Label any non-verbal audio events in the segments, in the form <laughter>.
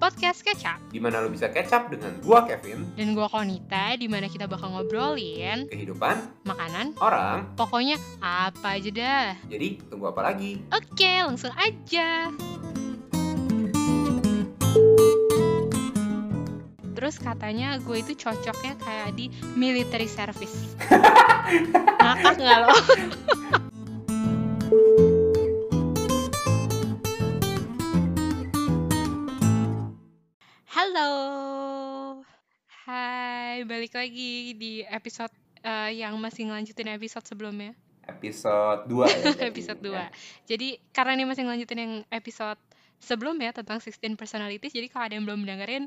podcast Kecap di mana lo bisa up dengan gua Kevin, dan gua Konita di mana kita bakal ngobrolin kehidupan, makanan, orang. pokoknya apa aja dah. Jadi tunggu apa lagi? Oke, langsung aja. Terus katanya gue itu cocoknya kayak di military service. <laughs> Ngakak nggak lo? <laughs> balik lagi di episode eh, yang masih ngelanjutin episode sebelumnya. Episode 2 <laughs> ya. episode 2 ya. Jadi karena ini masih ngelanjutin yang episode sebelumnya tentang 16 personalities Jadi kalau ada yang belum dengerin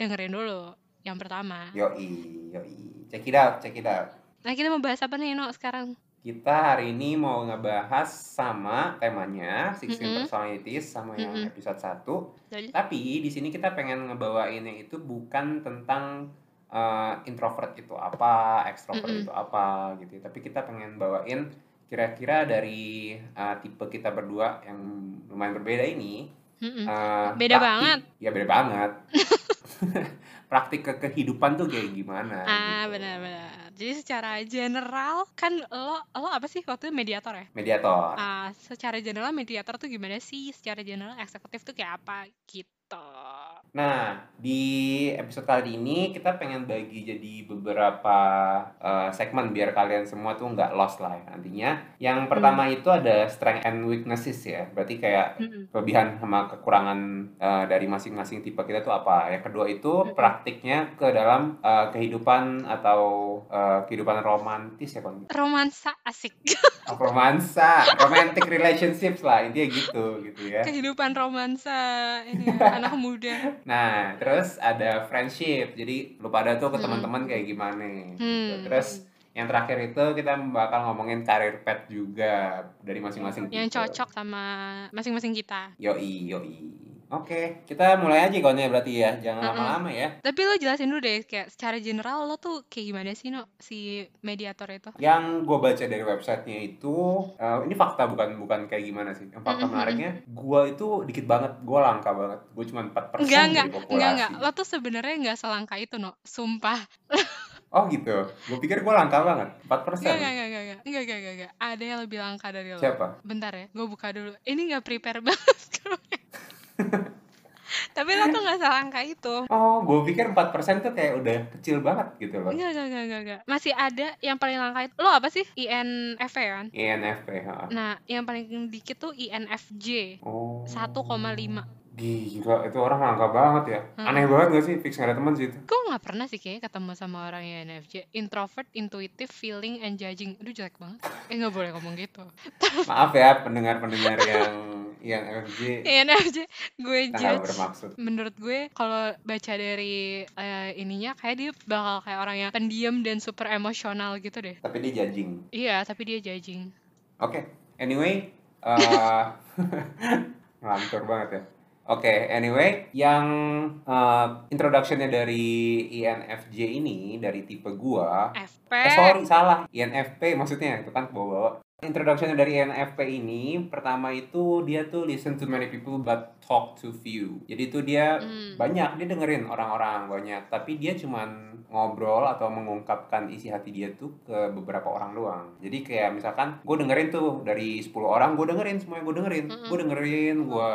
Dengerin dulu yang pertama Yoi, yoi. Check it out, check it out. Nah kita mau bahas apa nih No sekarang? Kita hari ini mau ngebahas sama temanya 16 Mm-mm. personalities sama yang Mm-mm. episode 1. Jadi, Tapi di sini kita pengen ngebawainnya itu bukan tentang eh, introvert itu apa, extrovert Mm-mm. itu apa gitu. Tapi kita pengen bawain kira-kira dari eh, tipe kita berdua yang lumayan berbeda ini. eh, Beda praktik- banget. Ya beda banget. <laughs> <laughs> praktik ke kehidupan tuh kayak gimana? Ah gitu. benar-benar Jadi secara general Kan lo, lo apa sih waktu itu mediator ya? Mediator. Ah, secara general mediator tuh gimana sih? Secara general eksekutif tuh kayak apa? Gitu Nah, di episode kali ini kita pengen bagi jadi beberapa eh, segmen biar kalian semua tuh nggak lost lah ya nantinya. Yang pertama itu ada strength and weaknesses ya. Berarti kayak Mm-mm. kelebihan sama kekurangan eh, dari masing-masing tipe kita tuh apa. Yang kedua itu Mm-mm. praktiknya ke dalam eh, kehidupan atau eh, kehidupan romantis ya kon. Romansa asik Oh, romansa, romantic relationships lah intinya gitu gitu ya. Kehidupan romansa Ini ya, <laughs> anak muda Nah, terus ada friendship. Jadi lu pada tuh ke Hmm. teman-teman kayak gimana. gitu. Hmm. Terus yang terakhir itu kita bakal ngomongin karir pet juga dari masing-masing yang cocok sama masing-masing kita. Yoi, yoi. Oke, kita mulai aja konnya berarti ya. Jangan Mm-mm. lama-lama ya. Tapi lo jelasin dulu deh, kayak secara general lo tuh kayak gimana sih no si mediator itu? Yang gue baca dari websitenya itu, eh, ini fakta bukan bukan kayak gimana sih. Yang fakta Mm-mm. menariknya, gue itu dikit banget, gue langka banget. Gue cuma 4% Enggak dari enggak populasi. enggak enggak. Lo tuh sebenarnya enggak selangka itu no, sumpah. <laughs> Oh gitu. Gue pikir gue langka banget. 4%. Enggak enggak enggak enggak enggak enggak enggak enggak. enggak. Ada yang lebih langka dari lo. Siapa? Bentar ya, gue buka dulu. Ini nggak prepare <laughs> banget. <laughs> Tapi lo tuh nggak selangka itu. Oh, gue pikir 4% tuh kayak udah kecil banget gitu loh. Enggak enggak enggak enggak. enggak. Masih ada yang paling langka itu. Lo apa sih? INFP kan? INFP, ha. Nah, yang paling dikit tuh INFJ. Oh. 1,5. Gila, itu orang langka banget ya. Hmm. Aneh banget gak sih? Fix gak ada teman sih itu. Gue nggak pernah sih kayaknya ketemu sama orang INFJ. Introvert, intuitive, feeling, and judging. Aduh jelek banget. Eh nggak boleh ngomong gitu. <laughs> Maaf ya pendengar-pendengar yang INFJ. INFJ, gue Kita gak judge. bermaksud. Menurut gue kalau baca dari eh, ininya kayak dia bakal kayak orang yang pendiam dan super emosional gitu deh. Tapi dia judging. Iya, tapi dia judging. Oke, anyway. eh <laughs> ngelantur banget ya. Oke, anyway, yang eh, introductionnya dari INFJ ini, dari tipe gua, FP. Eh sorry salah INFP maksudnya itu kan bawa-bawa Introduction dari INFP ini pertama itu dia tuh listen to many people but talk to few. Jadi itu dia Hmm. banyak dia dengerin orang-orang banyak tapi dia cuman ngobrol atau mengungkapkan isi hati dia tuh ke beberapa orang doang. Jadi kayak misalkan gue dengerin tuh dari 10 orang gue dengerin semuanya gue dengerin. Mm-mm. Gue dengerin gue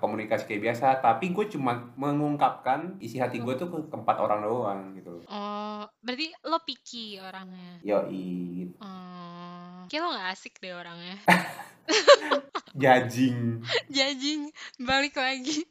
komunikasi kayak biasa tapi gue cuman mengungkapkan isi hati gue tuh ke keempat orang doang gitu. Oh, berarti lo picky orangnya. Yoi, Oh, kayak lo gak asik deh orangnya. <laughs> judging. judging, balik lagi.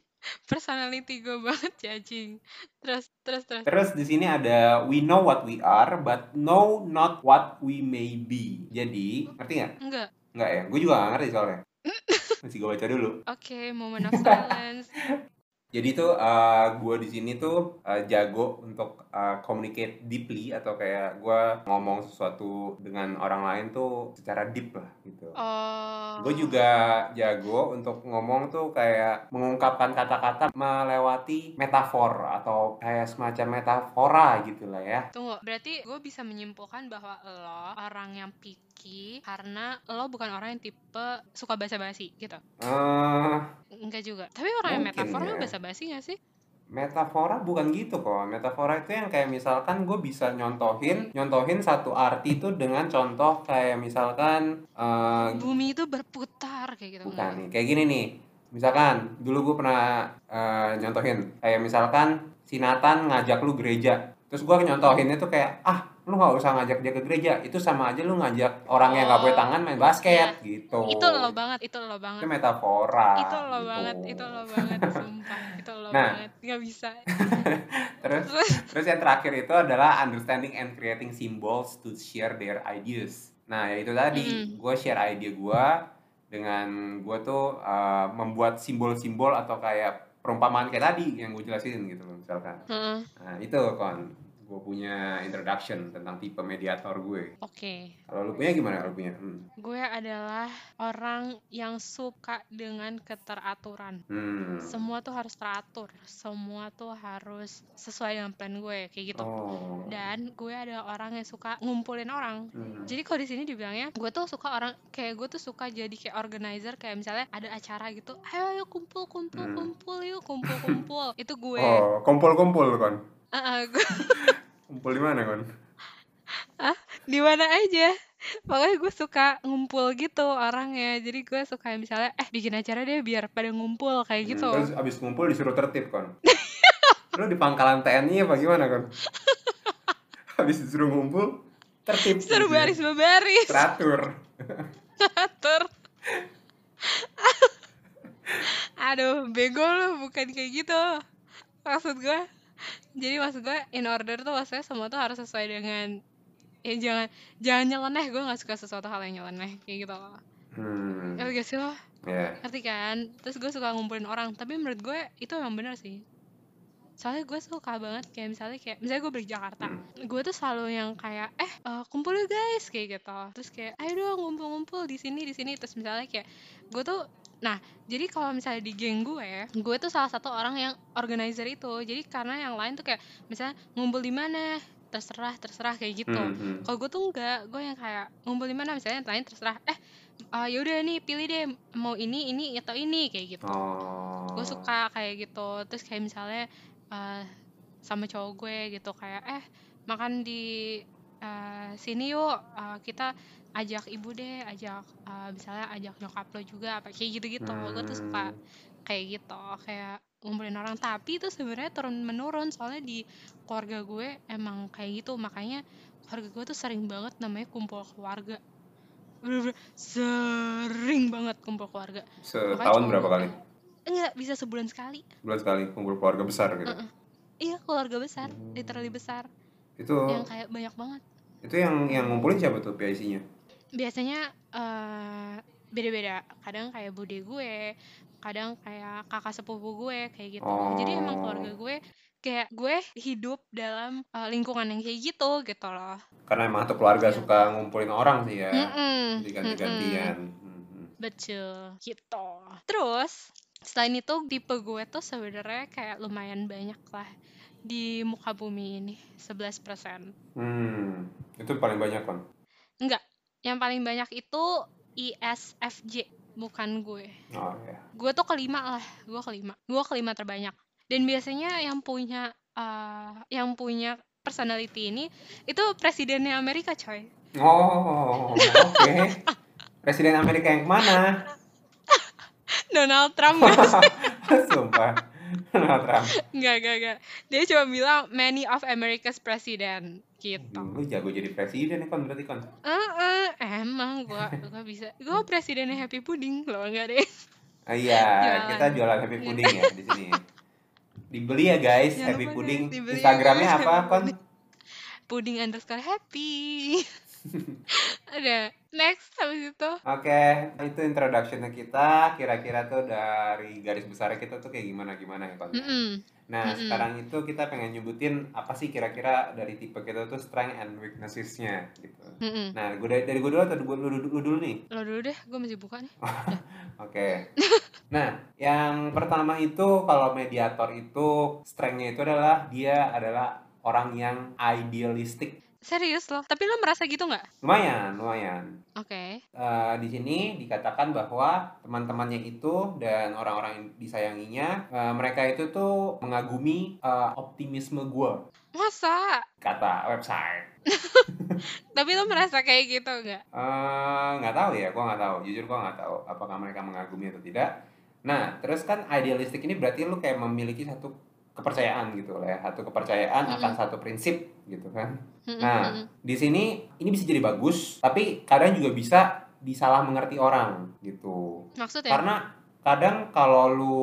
Personality gue banget judging. Terus, terus, terus. Terus di sini ada we know what we are but know not what we may be. Jadi, ngerti nggak? Enggak. Nggak ya? Gue juga nggak ngerti soalnya. <laughs> Masih gue baca dulu. Oke, moment of silence. <laughs> Jadi tuh eh, gue di sini tuh eh, jago untuk eh, communicate deeply atau kayak gue ngomong sesuatu dengan orang lain tuh secara deep lah gitu. Oh. Gue juga jago untuk ngomong tuh kayak mengungkapkan kata-kata melewati metafor atau kayak semacam metafora gitu lah ya. Tunggu, berarti gue bisa menyimpulkan bahwa lo orang yang picky karena lo bukan orang yang tipe suka basa-basi gitu. eh Enggak juga. Tapi orang yang metafor ya. basa-basi gak sih? Metafora bukan gitu kok. Metafora itu yang kayak misalkan gue bisa nyontohin, nyontohin satu arti itu dengan contoh kayak misalkan eh, Bumi itu berputar kayak gitu. bukan nih, kayak gini nih. Misalkan dulu gue pernah eh, nyontohin kayak misalkan si Nathan ngajak lu gereja. Terus gue nyontohinnya tuh kayak ah lu nggak usah ngajak dia ke gereja itu sama aja lu ngajak orang yang nggak punya Oh, tangan main basket gitu Itu lo banget, itu lo banget. itu metafora Itu lo gitu. banget, itu lo banget, sumpah. Itu lo Nah. banget. Nggak bisa. <laughs> terus Terus, yang terakhir itu adalah understanding and creating symbols to share their ideas nah ya itu tadi Mm-mm. gue share ide gue dengan gue tuh uh, membuat simbol-simbol atau kayak perumpamaan kayak tadi yang gue jelasin gitu loh misalkan Heeh. nah itu kon gue punya introduction tentang tipe mediator gue Oke. kalau lu punya gimana kalau punya hmm. Gue adalah orang yang suka dengan keteraturan. Hmm. Semua tuh harus teratur. Semua tuh harus sesuai dengan plan gue kayak gitu. oh Dan gue adalah orang yang suka ngumpulin orang. Hmm. Jadi kalau di sini dibilangnya, gue tuh suka orang kayak gue tuh suka jadi kayak organizer kayak misalnya ada acara gitu, ayo ayo kumpul kumpul Hmm. kumpul yuk kumpul kumpul. <laughs> Itu gue. oh kumpul-kumpul kon Ah, ah, gue <laughs> kumpul di mana kon di mana aja. Pokoknya gue suka ngumpul gitu orangnya. Jadi gue suka misalnya eh bikin acara deh biar pada ngumpul kayak Hmm, gitu. Terus abis ngumpul disuruh tertib kon. Lu di pangkalan TNI apa gimana kon? <laughs> Habis disuruh ngumpul tertib. Suruh gitu ya. baris baris. Teratur. Teratur. <laughs> Aduh, bego lu bukan kayak gitu. Maksud gue, jadi maksud gue in order tuh maksudnya semua tuh harus sesuai dengan ya jangan jangan nyeleneh. Gue nggak suka sesuatu hal yang nyeleneh kayak gitu loh. Hmm. ngerti gak sih lo? Ya. ngerti kan? Terus gue suka ngumpulin orang. Tapi menurut gue itu emang bener sih. Soalnya gue suka banget kayak misalnya kayak misalnya gue balik Jakarta. Hmm. gue tuh selalu yang kayak eh eh, kumpul guys kayak gitu. Terus kayak ayo dong ngumpul-ngumpul di sini di sini. Terus misalnya kayak gue tuh nah jadi kalau misalnya di geng gue gue tuh salah satu orang yang organizer itu jadi karena yang lain tuh kayak misalnya ngumpul di mana terserah terserah kayak gitu Hmm, hmm. kalau gue tuh enggak gue yang kayak ngumpul di mana misalnya yang lain terserah eh ah, yaudah nih pilih deh mau ini ini atau ini kayak gitu Oh. gue suka kayak gitu terus kayak misalnya eh, sama cowok gue gitu kayak eh makan di eh, sini yuk eh, kita ajak ibu deh ajak eh, misalnya ajak nyokap lo juga apa kayak gitu gitu gue tuh suka Hmm. kayak gitu kayak ngumpulin orang tapi itu sebenarnya turun menurun soalnya di keluarga gue emang kayak gitu makanya keluarga gue tuh sering banget namanya kumpul keluarga bener-bener sering banget kumpul keluarga Setahun berapa kali? enggak bisa sebulan sekali Bulan sekali kumpul keluarga besar gitu. Heeh. iya keluarga besar Hmm. literally besar Itu yang kayak banyak banget itu yang yang ngumpulin siapa tuh PIC-nya? Biasanya eh, beda-beda kadang kayak bude gue kadang kayak kakak sepupu gue kayak gitu jadi emang Oh. keluarga gue kayak gue hidup dalam eh, lingkungan yang kayak gitu gitu loh Karena emang satu keluarga Iya. suka ngumpulin orang sih ya. Mm-mm, Jadi ganti-gantian. Hmm, mm-mm. betul gitu terus selain itu tipe gue tuh sebenarnya kayak lumayan banyak lah di muka bumi ini 11% Hmm. Itu paling banyak kan? enggak yang paling banyak itu ISFJ bukan gue Oh ya. gue tuh kelima lah gue kelima gue kelima terbanyak dan biasanya yang punya eh, yang punya personality ini itu presidennya Amerika coy Oh, oke. Presiden Amerika yang mana? <laughs> Donald Trump <laughs> Sumpah. Donald Trump. nggak nggak nggak dia cuma bilang many of America's president gitu Lu jago jadi presiden ya kan berarti kan? Eh, eh, emang gue <laughs> gua bisa gue presidennya Happy Pudding loh enggak deh Ah, iya, Jualan. kita jualan happy pudding ya di sini. Dibeli ya guys, Jangan happy pudding. ya, Instagramnya apa happy kon? pudding underscore happy <laughs> ada next habis itu Oke, itu introductionnya kita. Kira-kira tuh dari garis besar kita tuh kayak gimana gimana ya kon? Mm-mm. Nah Mm-mm. sekarang itu kita pengen nyebutin apa sih kira-kira dari tipe kita tuh strength and weaknesses-nya gitu. Mm-mm. Nah, gue dari, dari gue dulu atau gue dulu, dulu, dulu nih? lo dulu deh gue masih buka nih <laughs> Oke. Nah, yang pertama itu kalau mediator itu strength-nya itu adalah dia adalah orang yang idealistik. Serius loh? Tapi lo merasa gitu nggak? Lumayan, lumayan. Oke. Eh, di sini dikatakan bahwa teman-temannya itu dan orang-orang yang disayanginya, eh, mereka itu tuh mengagumi eh, optimisme gue, Masa? kata website. <laughs> Tapi lo merasa kayak gitu nggak? Eh, nggak tahu ya, gue nggak tahu. Jujur gue nggak tahu apakah mereka mengagumi atau tidak. Nah, terus kan idealistik ini berarti lu kayak memiliki satu kepercayaan gitu lah ya, satu kepercayaan akan Mm-mm. satu prinsip gitu kan. Mm-mm, Nah, di sini ini bisa jadi bagus, tapi kadang juga bisa disalah mengerti orang gitu. Maksudnya? Karena kadang kalau lu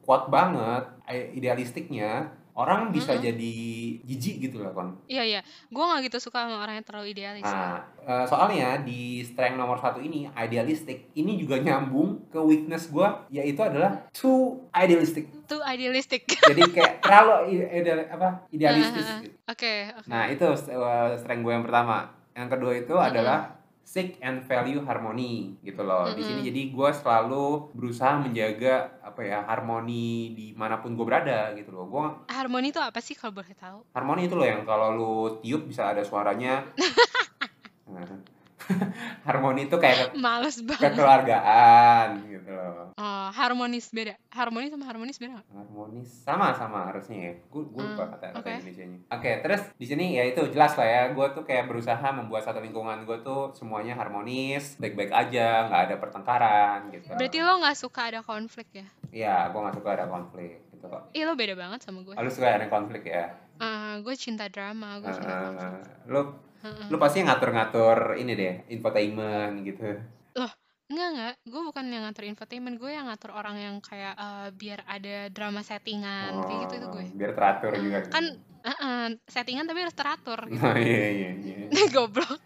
kuat banget i- idealistiknya, orang bisa Mm-mm. jadi jijik gitu lah kon. Iya iya. Gue nggak gitu suka sama orang yang terlalu idealis. Nah, eh, soalnya di strength nomor satu ini idealistik ini juga nyambung ke weakness gua yaitu adalah too idealistic. Itu idealistik. Jadi kayak <laughs> terlalu ideal- apa idealistis. Heeh, gitu. Oke. oke. Nah itu uh, strength gue yang pertama. Yang kedua itu Mm-mm. adalah seek and value harmony gitu loh. Di sini jadi gue selalu berusaha menjaga apa ya harmoni di mana pun gue berada gitu loh. Gue Harmoni itu apa sih kalau boleh tahu? harmoni itu loh yang kalau lu tiup bisa ada suaranya. Nah, <laughs> <laughs> harmoni itu kayak Males banget. kekeluargaan gitu loh. Oh, harmonis beda. Harmoni sama harmonis beda? Harmonis sama sama harusnya ya. Gue gue lupa Hmm, kata kata oke. Indonesianya. Oke, terus di sini ya itu jelas lah ya. Gue tuh kayak berusaha membuat satu lingkungan gue tuh semuanya harmonis, baik-baik aja, nggak ada pertengkaran gitu. Berarti lo nggak suka ada konflik ya? Iya, gue nggak suka ada konflik gitu kok. Ih lo beda banget sama gue. Oh, lu suka ada konflik ya? Ah, gue cinta drama, gue cinta konflik. Eh, lu Heeh. lu pasti ngatur-ngatur ini deh, infotainment gitu. Enggak enggak, gue bukan yang ngatur infotainment, gue yang ngatur orang yang kayak eh, biar ada drama settingan, kayak gitu itu gue. Oh, biar teratur juga. Kan eh, eh, settingan tapi harus teratur gitu. Oh, iya iya iya. <laughs> Goblok.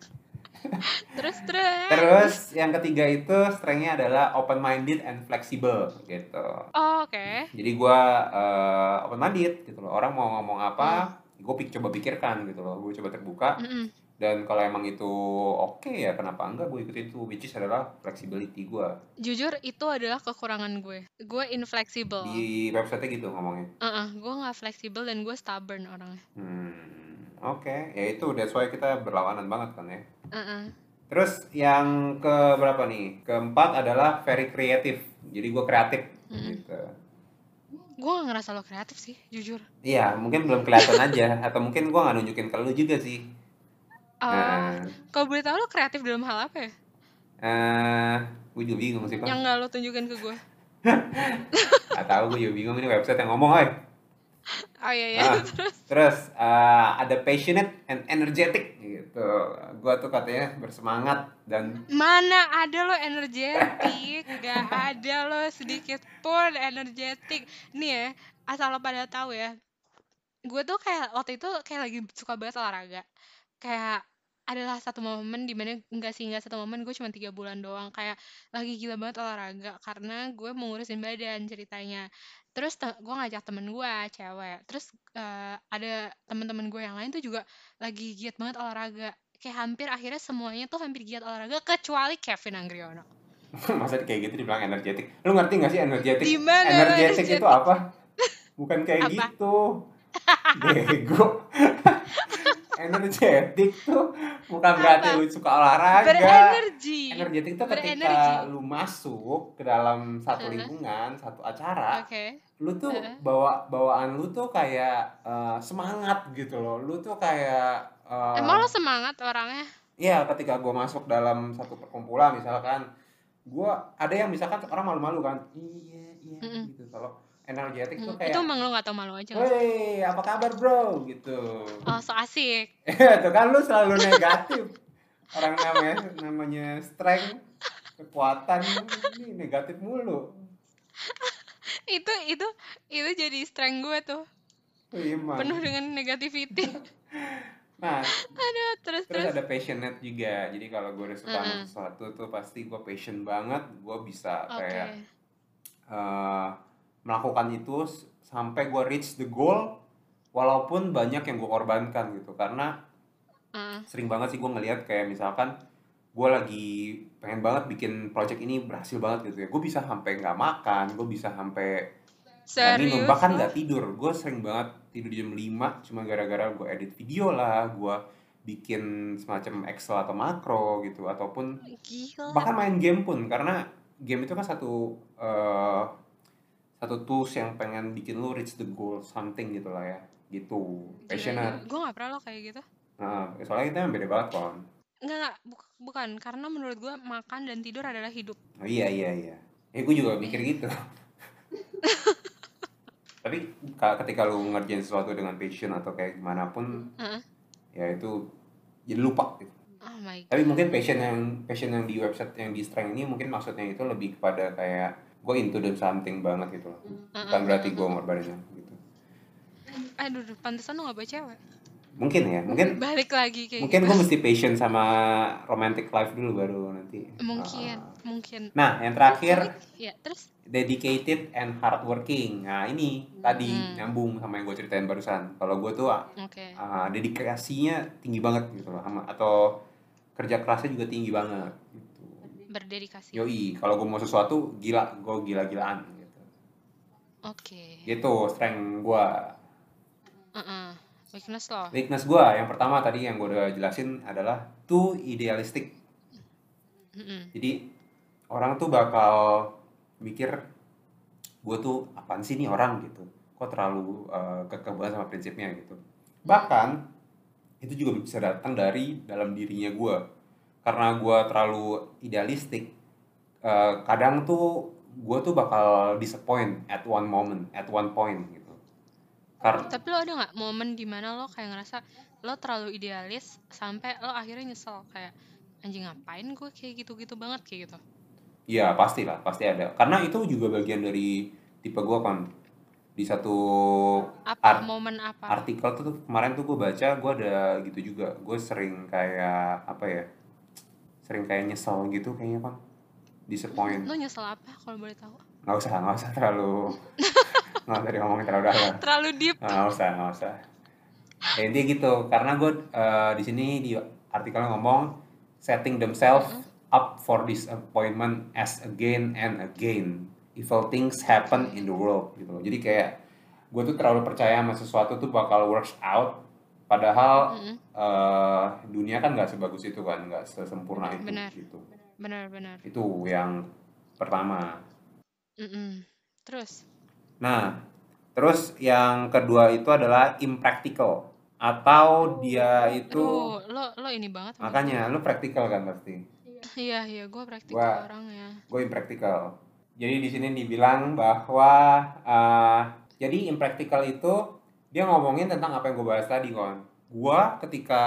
<laughs> terus terus. Terus yang ketiga itu strength-nya adalah open minded and flexible gitu. Oh, oke. Jadi gua uh, open minded gitu loh. Orang mau ngomong apa, gue pik coba pikirkan gitu loh. Gue coba terbuka Mm-mm. Dan kalau emang itu oke ya kenapa enggak gue ikutin itu which is adalah flexibility gua. Jujur itu adalah kekurangan gue. Gue inflexible. Di website gitu ngomongnya. Uh-uh, gue nggak fleksibel dan gue stubborn orangnya. Hmm, oke. Ya itu that's why kita berlawanan banget kan ya. Uh-uh. Terus yang ke berapa nih? Keempat adalah very creative. Jadi gue kreatif Mm-mm. gitu. Gue gak ngerasa lo kreatif sih, jujur. Iya, mungkin belum kelihatan aja atau mungkin gua nggak nunjukin ke lu juga sih. Eh, Nah, Kalau boleh tahu lo kreatif dalam hal apa ya? eh gue juga bingung sih, Kon. Yang nggak lo tunjukin ke gue. <laughs> Gak tahu gue juga bingung ini website yang ngomong, oi. Oh iya iya. Ah. <laughs> Terus Terus eh, ada passionate and energetic gitu. Gua tuh katanya bersemangat dan mana ada lo energetik? Gak ada lo sedikit pun energetik. Nih ya, asal lo pada tahu ya. Gue tuh kayak waktu itu kayak lagi suka banget olahraga. Kayak adalah satu momen di mana enggak sih enggak satu momen gue cuma tiga bulan doang kayak lagi gila banget olahraga karena gue mau ngurusin badan ceritanya terus te- gue ngajak temen gue cewek terus eh, ada temen-temen gue yang lain tuh juga lagi giat banget olahraga kayak hampir akhirnya semuanya tuh hampir giat olahraga kecuali Kevin Anggriano <laughs> masa kayak gitu dibilang energetik. Lu ngerti gak sih energetik? Lo Energetik itu energetik? apa? <laughs> Bukan kayak Apa? gitu. Bego. <laughs> energetik tuh bukan berarti Apa? lu suka olahraga. berenergi Energetik itu ketika Berenergi. lu masuk ke dalam satu lingkungan, satu acara, oke lu tuh bawa bawaan lu tuh kayak eh, semangat gitu loh. Lu tuh kayak eh, emang lo semangat orangnya Iya, ketika gue masuk dalam satu perkumpulan misalkan, gue ada yang misalkan orang malu-malu kan, iya iya Mm-mm. gitu. Kalau energetik tuh Hmm, kayak, itu emang lo gak tau malu aja? Woi, apa kabar bro? Gitu. oh so asik <laughs> Tuh kan lu selalu negatif. Orang namanya namanya strength, kekuatan ini negatif mulu. <laughs> itu itu itu jadi strength gue tuh Wih, emang. penuh dengan negativity <laughs> Nah, aduh terus terus terus ada passionate juga. Jadi kalau gue udah suka sama Mm-mm. sesuatu tuh pasti gue passion banget. Gue bisa oke kayak eh, melakukan itu sampai gue reach the goal walaupun banyak yang gue korbankan gitu. Karena Heeh. sering banget sih gue ngelihat kayak misalkan gue lagi pengen banget bikin project ini berhasil banget gitu ya. Gue bisa sampai nggak makan gue bisa sampai nggak minum bahkan nggak tidur. Gue sering banget tidur jam 5 cuma gara-gara gue edit video lah gue bikin semacam Excel atau makro gitu ataupun Gila. bahkan main game pun. Karena game itu kan satu eh, satu tools yang pengen bikin lu reach the goal something gitu lah ya gitu passionate Gue gak pernah lo kayak gitu. nah soalnya kita yang beda banget kon Enggak, enggak. Buk- bukan. Karena menurut gue makan dan tidur adalah hidup. oh iya iya iya ya gue juga mikir gitu <laughs> tapi ka- ketika lu ngerjain sesuatu dengan passion atau kayak gimana pun Heeh. ya itu jadi lupa gitu. Oh my god. tapi mungkin passion yang passion yang di website yang di strength ini mungkin maksudnya itu lebih kepada kayak gue into the something banget gitu loh bukan berarti gue ngorbanin gitu Aduh, pantesan lo gak baca cewek. mungkin ya mungkin Balik lagi kayak mungkin gitu. gue mesti <laughs> passion sama romantic life dulu baru nanti Mungkin, Ah. mungkin. nah yang terakhir Ya, terus? dedicated and hardworking nah ini tadi Hmm. nyambung sama yang gue ceritain barusan kalau gue tuh Oke. uh, dedikasinya tinggi banget gitu loh sama atau kerja kerasnya juga tinggi banget Berdedikasi. yoi kalau gue mau sesuatu gila gue gila-gilaan gitu Oke. gitu strength gue Heeh. Weakness lo. weakness gue yang pertama tadi yang gue udah jelasin adalah too idealistic Mm-mm. jadi orang tuh bakal mikir gue tuh apaan sih nih orang gitu kok terlalu uh, kekeh banget sama prinsipnya gitu bahkan itu juga bisa datang dari dalam dirinya gue karena gue terlalu idealistik uh, kadang tuh gue tuh bakal disappoint at one moment at one point gitu. Karena Tapi lo ada nggak momen di mana lo kayak ngerasa lo terlalu idealis sampai lo akhirnya nyesel? Kayak anjing ngapain gue kayak gitu-gitu banget kayak gitu. ya pasti lah pasti ada. Karena itu juga bagian dari tipe gue kan di satu Apa? Art- momen apa? artikel tuh kemarin tuh gue baca gue ada gitu juga. Gue sering kayak apa ya sering kayak nyesel gitu kayaknya kan disappoint. Lo nyesel apa kalau boleh tahu? nggak usah nggak usah terlalu <laughs> nggak usah ngomongin terlalu dalam. Terlalu deep. nggak usah nggak usah. Ya, intinya gitu karena gue eh, di sini di artikelnya ngomong setting themselves up for disappointment as again and again. Evil things happen in the world gitu loh. Jadi kayak gue tuh terlalu percaya sama sesuatu tuh bakal works out padahal eh, dunia kan nggak sebagus itu kan nggak sesempurna itu Benar. gitu Benar-benar. itu yang pertama Mm-mm. Terus? Nah, terus yang kedua itu adalah impractical atau dia itu Aduh, lo lo ini banget. makanya lu praktikal kan pasti. Iya iya, gue praktikal Gua- orangnya. Gue impractical. Jadi di sini dibilang bahwa uh, jadi impractical itu dia ngomongin tentang apa yang gue bahas tadi kon. Gue ketika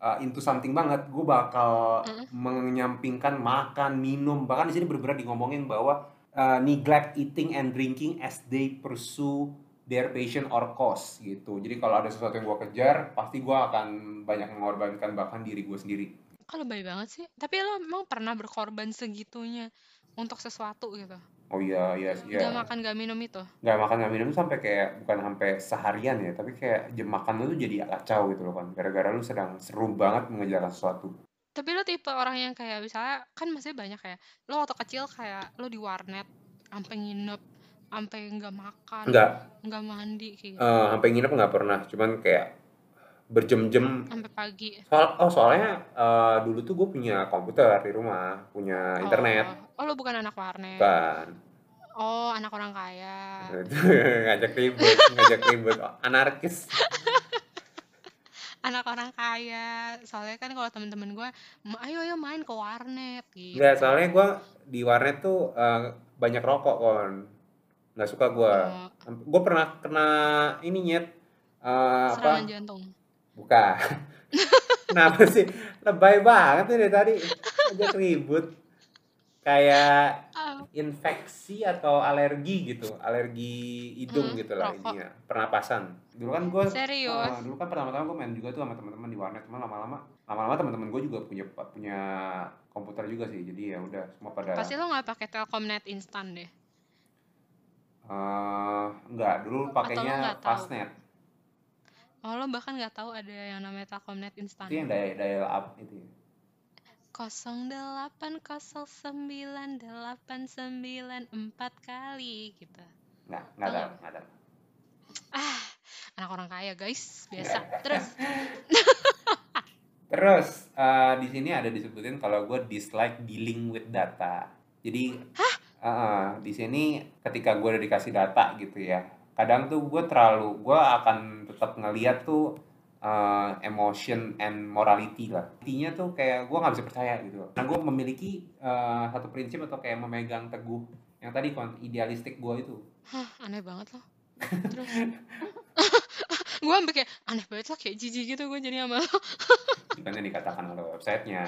uh, into something banget, gue bakal Mm. menyampingkan makan, minum. Bahkan di sini benar-benar di ngomongin bahwa uh, neglect eating and drinking as they pursue their passion or cause gitu. Jadi kalau ada sesuatu yang gue kejar, pasti gue akan banyak mengorbankan bahkan diri gue sendiri. Kalau baik banget sih. Tapi lo emang pernah berkorban segitunya untuk sesuatu gitu? Oh iya, iya, iya. Gak makan gak minum itu? nggak makan nggak minum sampai kayak bukan sampai seharian ya tapi kayak jam makan lu tuh jadi kacau gitu loh kan gara-gara lu sedang seru banget mengejarkan sesuatu Tapi lo tipe orang yang kayak misalnya kan masih banyak ya. Lo waktu kecil kayak lo di warnet sampai nginep, sampai nggak makan, nggak nggak mandi kayak gitu. eh, sampai nginep nggak pernah cuman kayak berjam-jam Sampai pagi. soal oh soalnya eh, dulu tuh gue punya komputer di rumah punya internet Oh, oh lo bukan anak warnet. kan Oh, anak orang kaya. <laughs> ngajak ribut ngajak ribut anarkis <laughs> Anak orang kaya. Soalnya kan kalau temen-temen gue, ayo ayo main ke warnet gitu. nggak soalnya gue di warnet tuh eh, banyak rokok kon nggak suka gue Oh, gue pernah kena ini nyet eh, serangan apa jantung. Buka. <laughs> Kenapa sih? Lebay banget dari tadi. Ajak ribut. Kayak Ah, infeksi atau alergi gitu. Alergi hidung Hmm, gitu lah intinya. Pernapasan. Dulu kan gue Serius? dulu kan pertama-tama gue main juga tuh sama teman-teman di warnet. Cuma lama-lama lama-lama teman-teman gue juga punya punya komputer juga sih. Jadi ya udah semua pada Pasti lo nggak pakai Telkomnet instan deh. eh, enggak dulu pakainya fastnet Oh lo bahkan nggak tahu ada yang namanya Telkomnet instan. itu yang dial, dial up itu ya. 0808989 kali gitu. nggak nggak Tahu ada nggak? nggak ada Ah, anak orang kaya guys, biasa. Terus <laughs> Terus uh, di sini ada disebutin kalau gue dislike dealing with data. Jadi Hah? Uh, di sini ketika gue udah dikasih data gitu ya, kadang tuh gue terlalu gue akan tetap ngeliat tuh uh, emotion and morality lah. Intinya tuh kayak gue nggak bisa percaya gitu. Nah gue memiliki uh, satu prinsip atau kayak memegang teguh yang tadi idealistik gue itu. Hah, aneh banget loh. <laughs> Terus <laughs> gue ambil kayak aneh banget lah kayak jijik gitu gue jadi sama lo. <laughs> Bukan yang dikatakan oleh websitenya.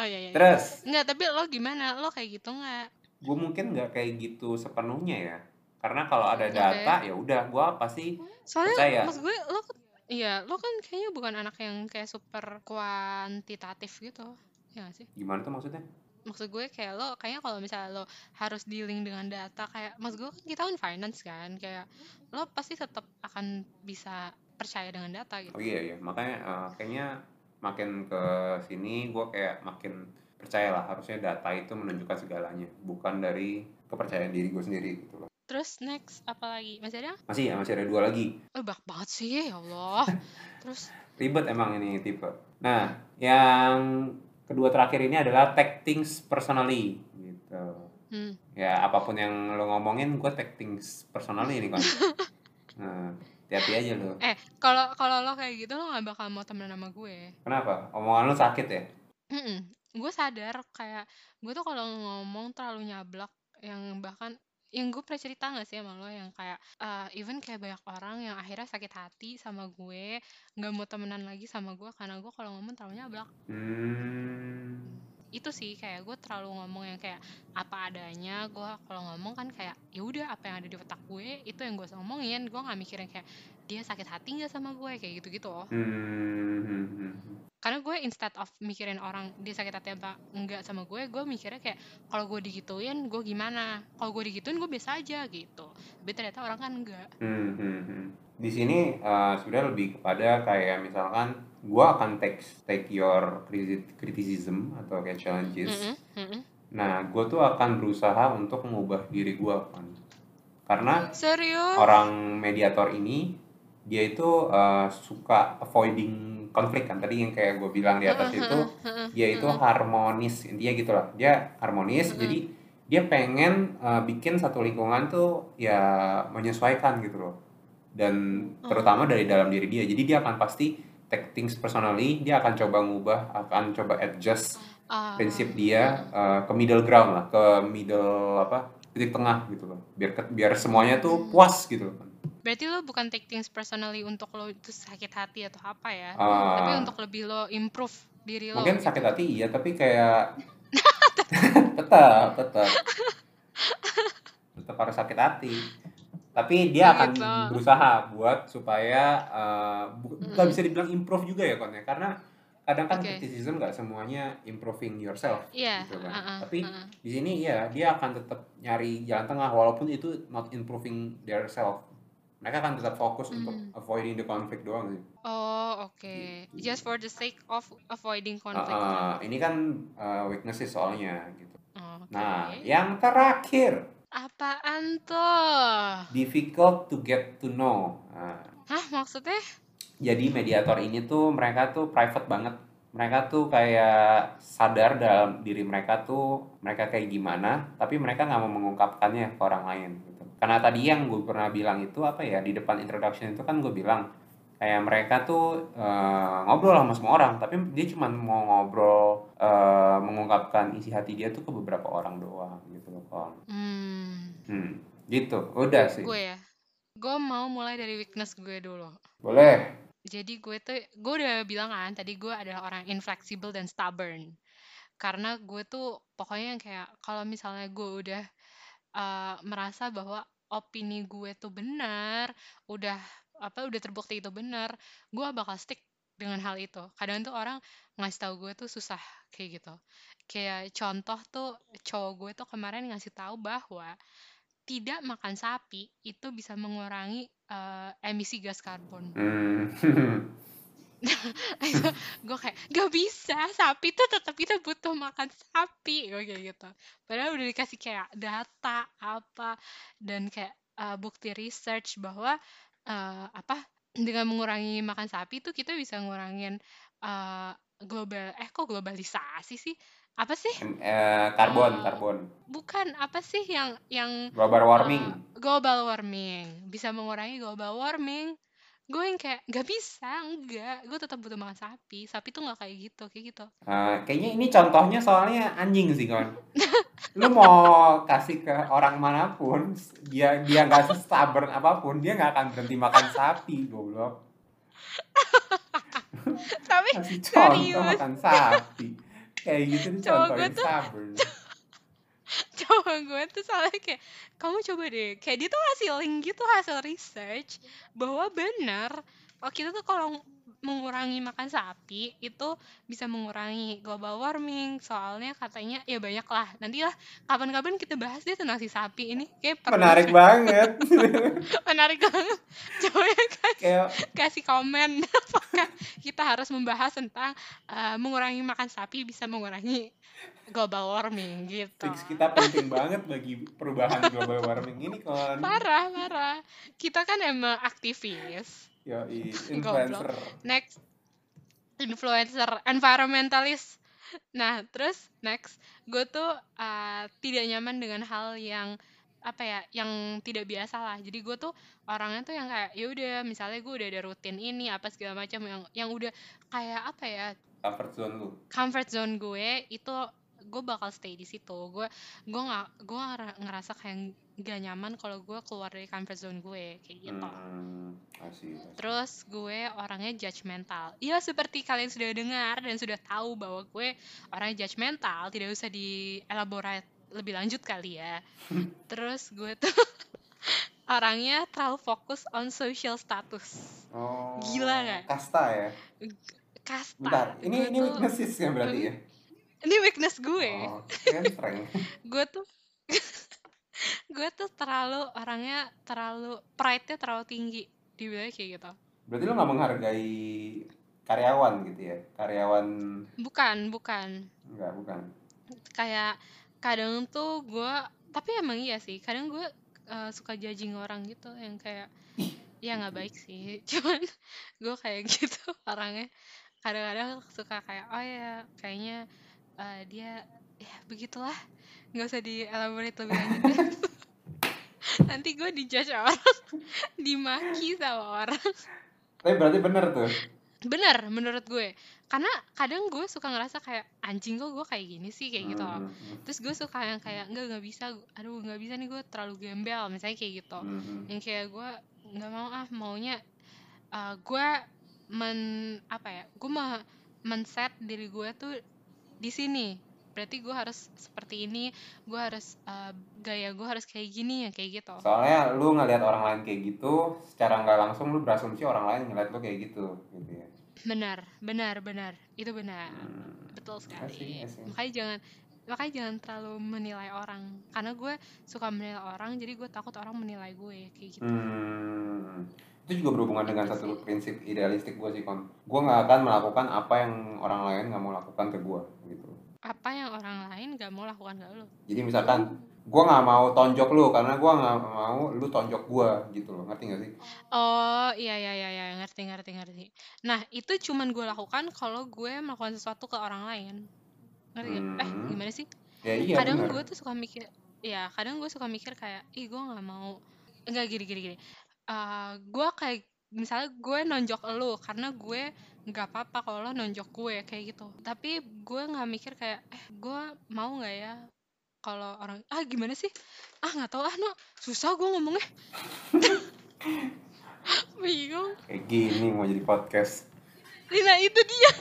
oh iya, iya. Terus? Enggak, tapi lo gimana? Lo kayak gitu nggak? Gue mungkin nggak kayak gitu sepenuhnya ya. Karena kalau ada data okay. ya udah gue pasti Soalnya percaya. mas gue lo Iya, lo kan kayaknya bukan anak yang kayak super kuantitatif gitu. Ya gak sih? Gimana tuh maksudnya? Maksud gue kayak lo, kayaknya kalau misalnya lo harus dealing dengan data kayak, mas gue kan kita kan finance kan, kayak lo pasti tetap akan bisa percaya dengan data gitu. Oh iya iya, makanya uh, kayaknya makin ke sini gue kayak makin percaya lah harusnya data itu menunjukkan segalanya, bukan dari kepercayaan diri gue sendiri gitu loh. Terus next apa lagi? Masih ada? Masih ya, masih ada dua lagi. Oh, banyak banget sih, ya Allah. <laughs> Terus ribet emang ini tipe. Nah, yang kedua terakhir ini adalah take things personally gitu. Hmm. Ya, apa pun yang lo ngomongin, gue take things personally ini kan. <laughs> nah, hati-hati aja lo. Eh, kalau kalau lo kayak gitu lo gak bakal mau temenan sama gue. Kenapa? Omongan lo sakit ya? Mm -mm. Gue sadar kayak gue tuh kalau ngomong terlalu nyablak yang bahkan yang gue pernah cerita gak sih sama lo yang kayak uh, even kayak banyak orang yang akhirnya sakit hati sama gue nggak mau temenan lagi sama gue karena gue kalau ngomong terlalu nyablak hmm. itu sih kayak gue terlalu ngomong yang kayak apa adanya gue kalau ngomong kan kayak ya udah apa yang ada di otak gue itu yang gue ngomongin gue nggak mikirin kayak dia sakit hati nggak sama gue kayak gitu gitu loh hmm. karena gue instead of mikirin orang dia sakit hati apa enggak sama gue gue mikirnya kayak kalau gue digituin gue gimana kalau gue digituin gue biasa aja gitu tapi ternyata orang kan enggak hmm, hmm, hmm. di sini uh, sebenarnya lebih kepada kayak misalkan gue akan take take your criticism atau kayak challenges mm -hmm, mm -hmm. nah gue tuh akan berusaha untuk mengubah diri gue kan karena Serius? orang mediator ini dia itu uh, suka avoiding konflik kan. Tadi yang kayak gue bilang di atas itu dia itu harmonis. Intinya gitulah dia harmonis jadi dia pengen uh, bikin satu lingkungan tuh ya menyesuaikan gitu loh. Dan terutama dari dalam diri dia. Jadi dia akan pasti take things personally dia akan coba ngubah akan coba adjust uh, prinsip dia uh, ke middle ground lah. Ke middle apa? Titik tengah gitu loh. Biar biar semuanya tuh puas gitu loh Berarti lo bukan take things personally untuk lo itu sakit hati atau apa ya, uh, tapi untuk lebih lo improve diri lo. Mungkin gitu. sakit hati iya, tapi kayak <laughs> <laughs> tetap tetap tetap harus sakit hati. Tapi dia akan gitu. berusaha buat supaya uh, nggak mm. bisa dibilang improve juga ya konnya karena kadang kan okay. criticism nggak semuanya improving yourself yeah, gitu kan. Uh -uh, Tapi uh -uh. di sini ya dia akan tetap nyari jalan tengah walaupun itu not improving their self mereka akan tetap fokus mm. untuk avoiding the conflict doang sih. Oh oke, okay. gitu. just for the sake of avoiding conflict. Uh, uh, ini kan uh, weaknesses soalnya gitu. Okay. Nah, yang terakhir. Apaan tuh? Difficult to get to know. Nah. Hah maksudnya? Jadi mediator ini tuh mereka tuh private banget. Mereka tuh kayak sadar dalam diri mereka tuh mereka kayak gimana, tapi mereka nggak mau mengungkapkannya ke orang lain karena tadi yang gue pernah bilang itu apa ya di depan introduction itu kan gue bilang kayak mereka tuh uh, ngobrol sama semua orang tapi dia cuma mau ngobrol uh, mengungkapkan isi hati dia tuh ke beberapa orang doang gitu loh kon hmm. hmm gitu. Udah sih. Gue ya. Gue mau mulai dari weakness gue dulu. Boleh. Jadi gue tuh gue udah bilang kan tadi gue adalah orang inflexible dan stubborn. Karena gue tuh pokoknya yang kayak kalau misalnya gue udah uh, merasa bahwa opini gue tuh benar, udah apa udah terbukti itu benar, gue bakal stick dengan hal itu. Kadang tuh orang ngasih tahu gue tuh susah kayak gitu. Kayak contoh tuh cowok gue tuh kemarin ngasih tahu bahwa tidak makan sapi itu bisa mengurangi uh, emisi gas karbon. Hmm. <laughs> <laughs> gue kayak gak bisa sapi tuh tetap kita butuh makan sapi. Gue kayak gitu. Padahal udah dikasih kayak data apa dan kayak uh, bukti research bahwa uh, apa dengan mengurangi makan sapi tuh kita bisa ngurangin eh global eh kok globalisasi sih? Apa sih? Eh, karbon, Eh, karbon. bukan apa sih yang yang Global warming. eh, global warming. Bisa mengurangi global warming gue yang kayak nggak bisa enggak gue tetap butuh makan sapi sapi tuh nggak kayak gitu kayak gitu Eh, kayaknya ini contohnya soalnya anjing sih kon. Lu mau kasih ke orang mana pun, dia dia nggak stubborn apa pun, dia nggak akan berhenti makan sapi, goblok. tapi Serius. makan sapi. Kayak gitu nih Cowok contoh gue yang tuh- stubborn. Coba gue tuh soalnya kayak kamu coba deh. Kayak dia tuh ngasih link gitu hasil research bahwa benar kalau kita tuh kalau mengurangi makan sapi itu bisa mengurangi global warming. Soalnya katanya ya banyak lah. Nanti lah kapan-kapan kita bahas deh tentang si sapi ini. Kayak perlu Menarik <laughs> banget. menarik banget. <laughs> Coba ya kasih, kasih komen. <laughs> Apakah kita harus membahas tentang eh, mengurangi makan sapi bisa mengurangi global warming gitu. Fix kita penting banget bagi perubahan global warming ini kon. parah parah. Kita kan emang aktivis Yo, <laughs> influencer. next. Influencer environmentalist nah terus next. Gue tuh uh, tidak nyaman dengan hal yang apa ya yang tidak biasa lah. Jadi gue tuh orangnya tuh yang kayak ya udah misalnya gue udah ada rutin ini apa segala macam. Yang yang udah kayak apa ya Comfort zone lu. comfort zone gue itu gue bakal stay di situ gue gue nggak gue ngera- ngerasa kayak gak nyaman kalau gue keluar dari comfort zone gue kayak gitu Hmm, asik, asik. Terus gue orangnya judgmental. Ya seperti kalian sudah dengar dan sudah tahu bahwa gue orangnya judgmental, tidak usah dielaborate lebih lanjut kali ya. <laughs> Terus gue tuh <laughs> orangnya terlalu fokus on social status. Oh, Gila nggak? Kasta ya. Kasta. Bentar, ini ini tuh- weaknesses ya berarti ya. Ini weakness gue. Oh. <laughs> Gue tuh <laughs> gue tuh terlalu orangnya terlalu pride-nya terlalu tinggi. Dibilang kayak gitu. Berarti lu nggak menghargai karyawan gitu ya? Karyawan Bukan, bukan. enggak, bukan. kayak kadang tuh gue tapi emang iya sih kadang gue uh, suka judging orang gitu yang kayak ya nggak baik sih <laughs> cuman gue kayak gitu orangnya kadang-kadang suka kayak oh ya kayaknya uh, dia ya begitulah. Nggak usah dielaborate lebih lanjut deh. <laughs> nanti gue dijudge orang. <laughs> Dimaki sama orang. Tapi berarti bener tuh. bener menurut gue. Karena kadang gue suka ngerasa kayak anjing kok gue kayak gini sih? kayak gitu. Loh Hmm, hmm, terus gue suka yang kayak nggak nggak bisa. Aduh nggak bisa nih gue terlalu gembel. Misalnya kayak gitu. Hmm, hmm. yang kayak gue nggak mau ah maunya uh, gue men apa ya? Gue mah men-set diri gue tuh di sini berarti gue harus seperti ini gue harus uh, gaya gue harus kayak gini ya kayak gitu Soalnya lu ngelihat orang lain kayak gitu, secara nggak langsung lu berasumsi orang lain ngeliat lu kayak gitu, gitu ya. benar benar benar itu benar Hmm. betul I see, sekali I see. makanya jangan makanya jangan terlalu menilai orang karena gue suka menilai orang jadi gue takut orang menilai gue kayak gitu Hmm. Itu juga berhubungan dengan satu prinsip idealistik gue sih, Kon. Gue nggak akan melakukan apa yang orang lain nggak mau lakukan ke gue, gitu. apa yang orang lain gak mau lakukan ke lo Jadi misalkan, gue nggak mau tonjok lu karena gue nggak mau lu tonjok gue, gitu loh. Ngerti gak sih? oh iya iya iya iya ngerti ngerti ngerti nah itu cuman gue lakukan kalau gue melakukan sesuatu ke orang lain ngerti gak? eh Hmm. gimana sih Ya iya kadang gue tuh suka mikir ya kadang gue suka mikir kayak ih gue nggak mau enggak gini gini gini Eh, gue kayak misalnya gue nonjok lo karena gue nggak apa-apa kalau lo nonjok gue kayak gitu. Tapi gue nggak mikir kayak eh gue mau nggak ya kalau orang ah gimana sih? Ah nggak tahu. Ah no susah gue ngomongnya. <laughs> Bingung. Kayak gini mau jadi podcast. nah itu dia.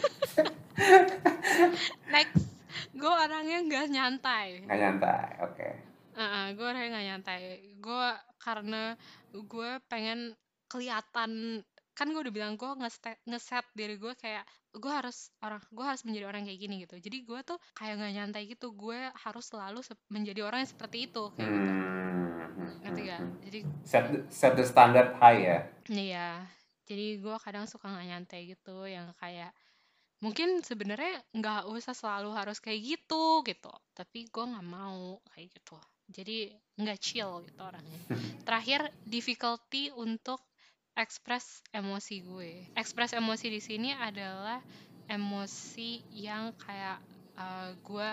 <laughs> Next. Gue orangnya nggak nyantai. Nggak nyantai, oke. gue orangnya nggak nyantai. Gue karena gue pengen kelihatan kan gue udah bilang gue ngeset ngeset diri gue kayak gue harus orang gue harus menjadi orang kayak gini gitu. Jadi gue tuh kayak nggak nyantai gitu gue harus selalu menjadi orang yang seperti itu kayak gitu. Hmm. ngerti gak jadi Set set the standard high ya. iya. Jadi gue kadang suka nggak nyantai gitu yang kayak mungkin sebenarnya nggak usah selalu harus kayak gitu gitu. Tapi gue nggak mau kayak gitu jadi nggak chill gitu orangnya. <laughs> Terakhir difficulty untuk express emosi gue. Express emosi di sini adalah emosi yang kayak uh, gue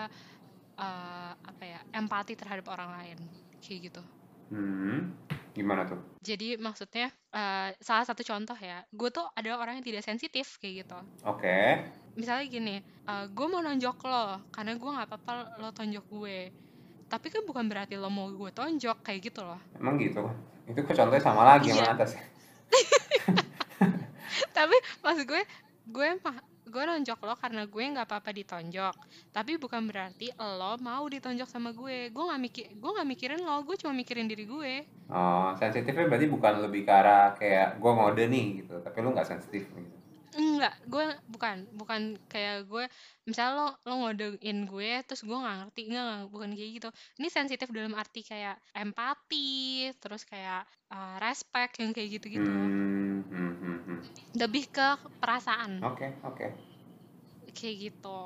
uh, apa ya empati terhadap orang lain. Kayak gitu. Hmm, gimana tuh? jadi maksudnya uh, salah satu contoh ya gue tuh adalah orang yang tidak sensitif kayak gitu. Oke. misalnya gini uh, gue mau nonjok lo karena gue nggak apa-apa lo tonjok gue tapi kan bukan berarti lo mau gue tonjok kayak gitu loh Emang gitu? Itu kok contohnya sama lagi Iya. yang atas <laughs> tapi maksud gue gue mah gue nonjok lo karena gue nggak apa-apa ditonjok tapi bukan berarti lo mau ditonjok sama gue gue nggak mikir gue nggak mikirin lo gue cuma mikirin diri gue Oh, sensitifnya berarti bukan lebih ke arah kayak gue ngode nih gitu, tapi lu nggak sensitif gitu. Enggak gue bukan bukan kayak gue misalnya lo lo ngodein gue terus gue nggak ngerti enggak, enggak bukan kayak gitu. Ini sensitif dalam arti kayak empati terus kayak uh, respect yang kayak gitu gitu Hmm, hmm, hmm, hmm. lebih ke perasaan. Oke, oke. kayak gitu.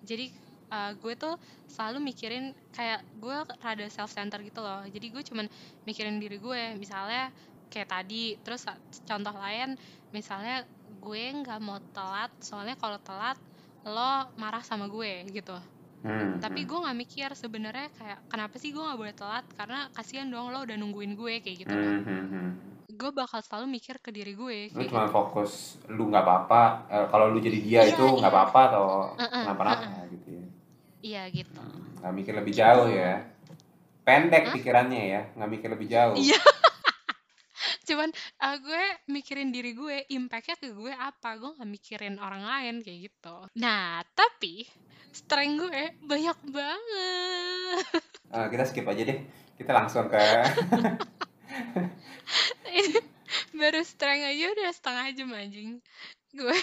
Jadi uh, gue tuh selalu mikirin kayak gue rada self center gitu loh. Jadi gue cuman mikirin diri gue misalnya kayak tadi terus contoh lain misalnya gue nggak mau telat soalnya kalau telat lo marah sama gue gitu Hmm, tapi hmm. gue nggak mikir sebenarnya kayak kenapa sih gue nggak boleh telat karena kasihan dong lo udah nungguin gue kayak gitu Hmm, hmm, hmm. gue bakal selalu mikir ke diri gue Lu cuma gitu fokus lu nggak apa-apa. eh, kalau lu jadi dia Iya, itu nggak iya. apa-apa atau Heeh, kenapa-napa gitu ya. iya gitu Nggak mikir lebih jauh Gitu. ya. Pendek Hah? pikirannya ya, nggak mikir lebih jauh. Iya. Cuman uh, gue mikirin diri gue impactnya ke gue apa? Gue nggak mikirin orang lain kayak gitu. Nah tapi strength gue banyak banget. Eh, kita skip aja deh. Kita langsung ke <laughs> baru strength aja udah setengah jam anjing. Gue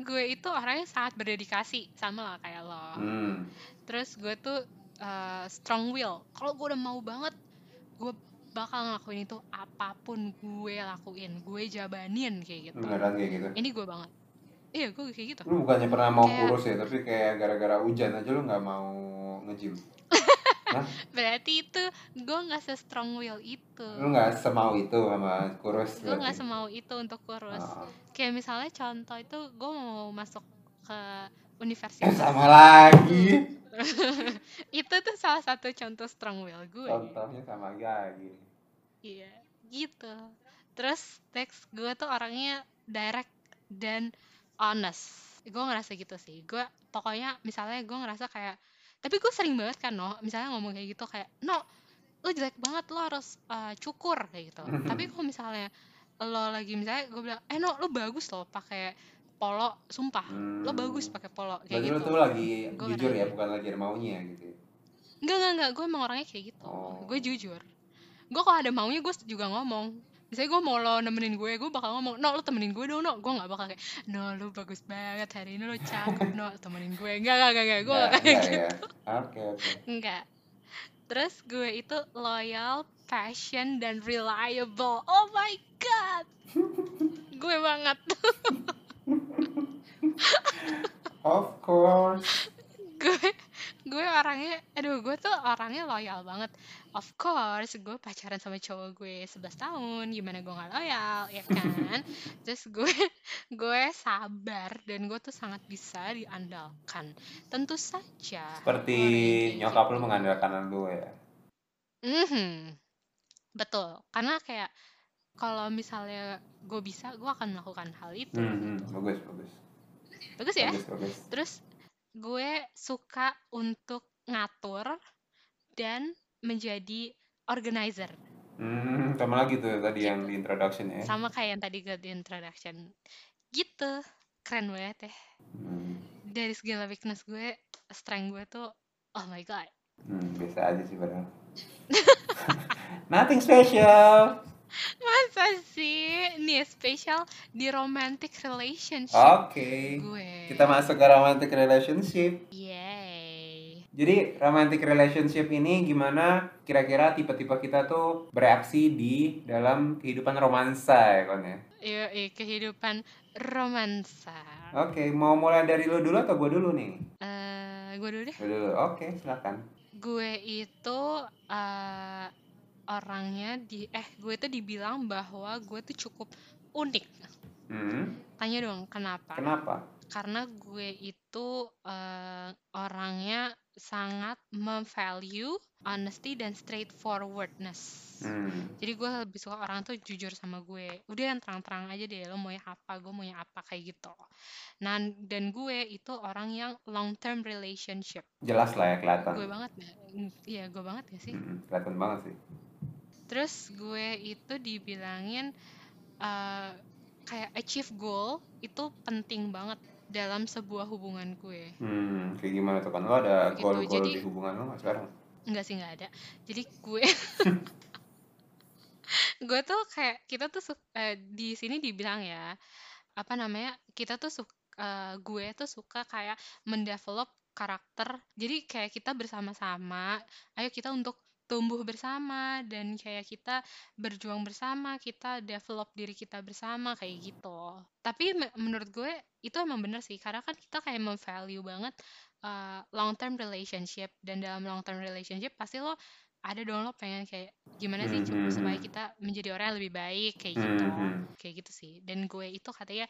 gue itu orangnya sangat berdedikasi sama lah kayak lo. Hmm. terus gue tuh uh, strong will. Kalau gue udah mau banget gue bakal ngelakuin itu apa pun gue lakuin gue jabanin kayak gitu beneran kayak gitu. ini gue banget iya gue kayak gitu Lu bukannya pernah mau Kayak- kurus ya, tapi kayak gara-gara hujan aja lu nggak mau nge-gym. <laughs> berarti itu gue nggak se strong will itu Lu nggak semau itu sama kurus gue nggak semau itu untuk kurus Oh. kayak misalnya contoh itu gue mau masuk ke Eh, universitas sama lagi. <laughs> itu tuh salah satu contoh strong will gue. Contohnya sama lagi. iya gitu. Terus next gue tuh orangnya direct dan honest. Gue ngerasa gitu sih. Gue pokoknya misalnya gue ngerasa kayak tapi gue sering banget kan no misalnya ngomong kayak gitu kayak no lo jelek banget lo harus uh, cukur kayak gitu. <laughs> Tapi kalau misalnya lo lagi misalnya gue bilang eh no lo bagus lo pakai polo sumpah lo Hmm. bagus pakai polo kayak Berarti gitu lu tuh lagi Gua jujur ya, bukan lagi maunya gitu. ya? Enggak, enggak, enggak. Gue emang orangnya kayak gitu. Oh. Gue jujur. Gue kalau ada maunya gue juga ngomong. Misalnya gue mau lo nemenin gue, gue bakal ngomong, no lo temenin gue dong, no. Gue gak bakal kayak, no lo bagus banget hari ini lo cakep, no temenin gue. Enggak, enggak, enggak, enggak. Gue Nggak, gak kayak nggak gitu. ya. Oke, oke. Enggak. Terus gue itu loyal, passion, dan reliable. Oh my god. <laughs> gue banget. <laughs> Of course. gue gue orangnya aduh gue tuh orangnya loyal banget of course gue pacaran sama cowok gue 11 tahun gimana gue nggak loyal ya kan terus gue gue sabar dan gue tuh sangat bisa diandalkan tentu saja Seperti nyokap gitu. lu mengandalkan lu ya. Mhm. betul karena kayak kalau misalnya gue bisa gue akan melakukan hal itu Hmm, hmm, gitu. bagus, bagus. bagus ya Bagus, bagus. Terus gue suka untuk ngatur dan menjadi organizer. Hmm, sama lagi tuh tadi yang di introduction ya. Sama kayak yang tadi gue di introduction. Gitu. Keren banget ya. Hmm, Dari segala weakness gue, strength gue tuh, oh my god. hmm, biasa aja sih padahal. <laughs> Nothing special. Masa sih? Nih, spesial di romantic relationship Oke. gue. Kita masuk ke romantic relationship. Yay. Jadi romantic relationship ini gimana kira-kira tipe-tipe kita tuh bereaksi di dalam kehidupan romansa ya kon ya. Iya, kehidupan romansa. Oke, mau mulai dari lu dulu atau gue dulu nih? Eh, gue dulu deh. Lu dulu. Oke, silakan. gue itu eh, orangnya di eh gue tuh dibilang bahwa gue tuh cukup unik Hmm, tanya dong kenapa kenapa? karena gue itu uh, orangnya sangat memvalue honesty dan straightforwardness. Hmm. Jadi gue lebih suka orang tuh jujur sama gue. Udah yang terang-terang aja deh, lo mau apa, gue mau apa kayak gitu. Nah, dan gue itu orang yang long term relationship. Jelas lah ya kelihatan. Gue banget ya. Iya, gue banget ya sih. Hmm, kelihatan banget sih. Terus gue itu dibilangin uh, kayak achieve goal itu penting banget dalam sebuah hubungan gue. Hmm, kayak gimana tuh kan? Lo ada gitu. goal-goal di hubungan lo gak sekarang? Enggak sih, nggak ada. Jadi gue <laughs> gue tuh kayak kita tuh uh, di sini dibilang ya apa namanya kita tuh suka uh, gue tuh suka kayak mendevelop karakter jadi kayak kita bersama-sama ayo kita untuk tumbuh bersama dan kayak kita berjuang bersama, kita develop diri kita bersama kayak gitu. Tapi menurut gue itu emang bener sih karena kan kita kayak memvalue banget uh, long term relationship dan dalam long term relationship pasti lo ada dong lo pengen kayak gimana sih mm -hmm. supaya kita menjadi orang yang lebih baik kayak gitu mm -hmm. kayak gitu sih dan gue itu katanya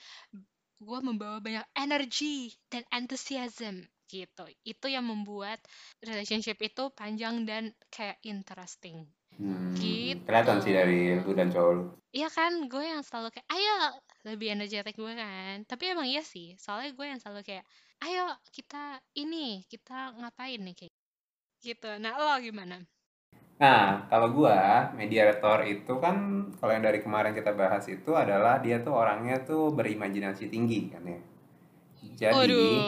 gue membawa banyak energi dan enthusiasm gitu. Itu yang membuat relationship itu panjang dan kayak interesting. Hmm, gitu. kelihatan sih dari lu dan cowok lu. Iya kan gue yang selalu kayak ayo lebih energetik gue kan. Tapi emang iya sih soalnya gue yang selalu kayak ayo kita ini kita ngapain nih? Kayak gitu. Nah lo gimana? Nah, kalau gua, mediator itu kan kalau yang dari kemarin kita bahas itu adalah dia tuh orangnya tuh berimajinasi tinggi kan ya. Jadi, Aduh.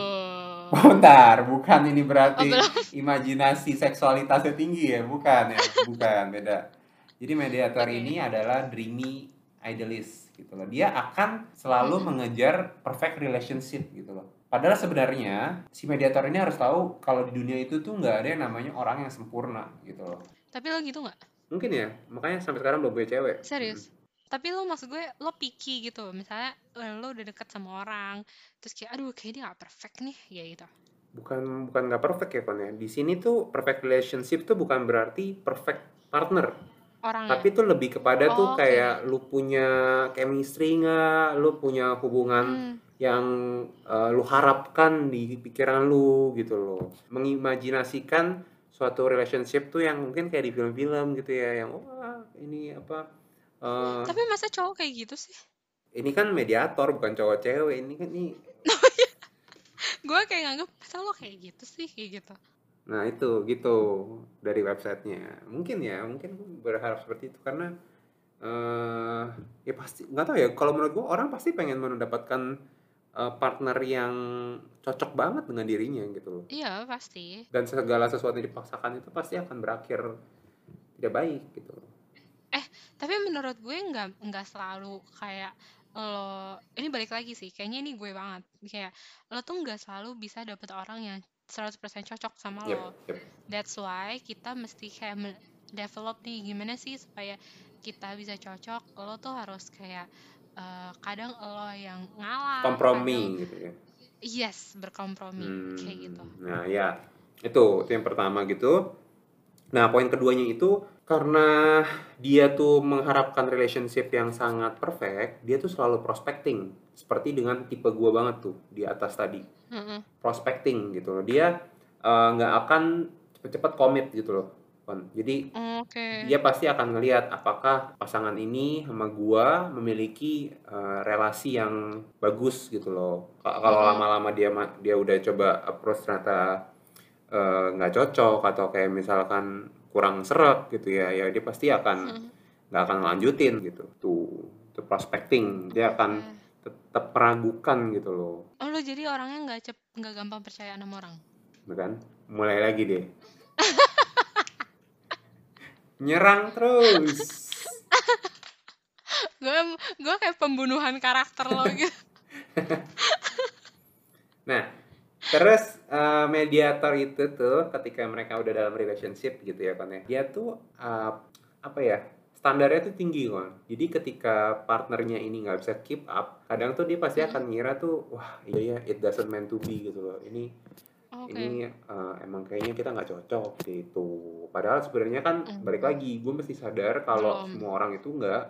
Oh, bentar, bukan ini berarti oh, imajinasi seksualitasnya tinggi ya, bukan ya, bukan beda. Jadi mediator okay. ini adalah dreamy idealist gitu loh. Dia akan selalu hmm. mengejar perfect relationship gitu loh. Padahal sebenarnya si mediator ini harus tahu kalau di dunia itu tuh nggak ada yang namanya orang yang sempurna gitu loh tapi lo gitu nggak? Mungkin ya, makanya sampai sekarang belum punya cewek. Serius? Hmm. Tapi lo maksud gue, lo picky gitu. Misalnya eh, lo udah deket sama orang, terus kayak, aduh kayak dia gak perfect nih, ya gitu. Bukan bukan gak perfect ya, Kon ya. Di sini tuh perfect relationship tuh bukan berarti perfect partner. Orang Tapi tuh lebih kepada oh, tuh kayak okay. lu punya chemistry nggak, lu punya hubungan hmm. yang uh, lu harapkan di pikiran lu gitu loh. Mengimajinasikan suatu relationship tuh yang mungkin kayak di film-film gitu ya yang wah ini apa uh, tapi masa cowok kayak gitu sih? ini kan mediator bukan cowok cewek. Ini kan ini. <laughs> Gue kayak nganggep masa lo kayak gitu sih? Kayak gitu. Nah itu gitu. Dari websitenya. Mungkin ya mungkin berharap seperti itu. Karena uh, ya pasti nggak tahu ya. Kalau menurut gue orang pasti pengen mendapatkan uh, partner yang cocok banget dengan dirinya gitu loh. Iya pasti. Dan segala sesuatu yang dipaksakan itu pasti akan berakhir tidak baik gitu. Eh tapi menurut gue nggak nggak selalu kayak lo ini balik lagi sih kayaknya ini gue banget kayak lo tuh nggak selalu bisa dapet orang yang 100% cocok sama yep, lo. Yep. That's why kita mesti kayak develop nih gimana sih supaya kita bisa cocok. Lo tuh harus kayak uh, kadang lo yang ngalah kompromi kadang, gitu ya yes berkompromi hmm, kayak gitu nah ya itu itu yang pertama gitu nah poin keduanya itu karena dia tuh mengharapkan relationship yang sangat perfect dia tuh selalu prospecting seperti dengan tipe gua banget tuh di atas tadi mm-hmm. prospecting gitu loh dia eh, nggak uh, akan cepet-cepet komit gitu loh jadi okay. dia pasti akan ngelihat apakah pasangan ini sama gua memiliki uh, relasi yang bagus gitu loh. Kalau hmm. lama-lama dia dia udah coba approach ternyata eh, nggak uh, cocok atau kayak misalkan kurang seret gitu ya, ya dia pasti akan hmm. nggak hmm. akan lanjutin gitu. Tuh, itu prospecting. Dia akan tetap meragukan gitu loh. Oh lo jadi orangnya nggak cep nggak gampang percaya sama orang? Bukan? Mulai lagi deh. <laughs> nyerang terus <laughs> gue gue kayak pembunuhan karakter lo <laughs> gitu nah terus uh, mediator itu tuh ketika mereka udah dalam relationship gitu ya kan ya. Dia tuh uh, apa ya standarnya tuh tinggi kan jadi ketika partnernya ini nggak bisa keep up kadang tuh dia pasti akan ngira tuh wah iya ya it doesn't meant to be gitu loh. Ini okay. ini uh, emang kayaknya kita nggak cocok gitu. Padahal sebenarnya kan mm. balik lagi gue mesti sadar kalau semua orang itu nggak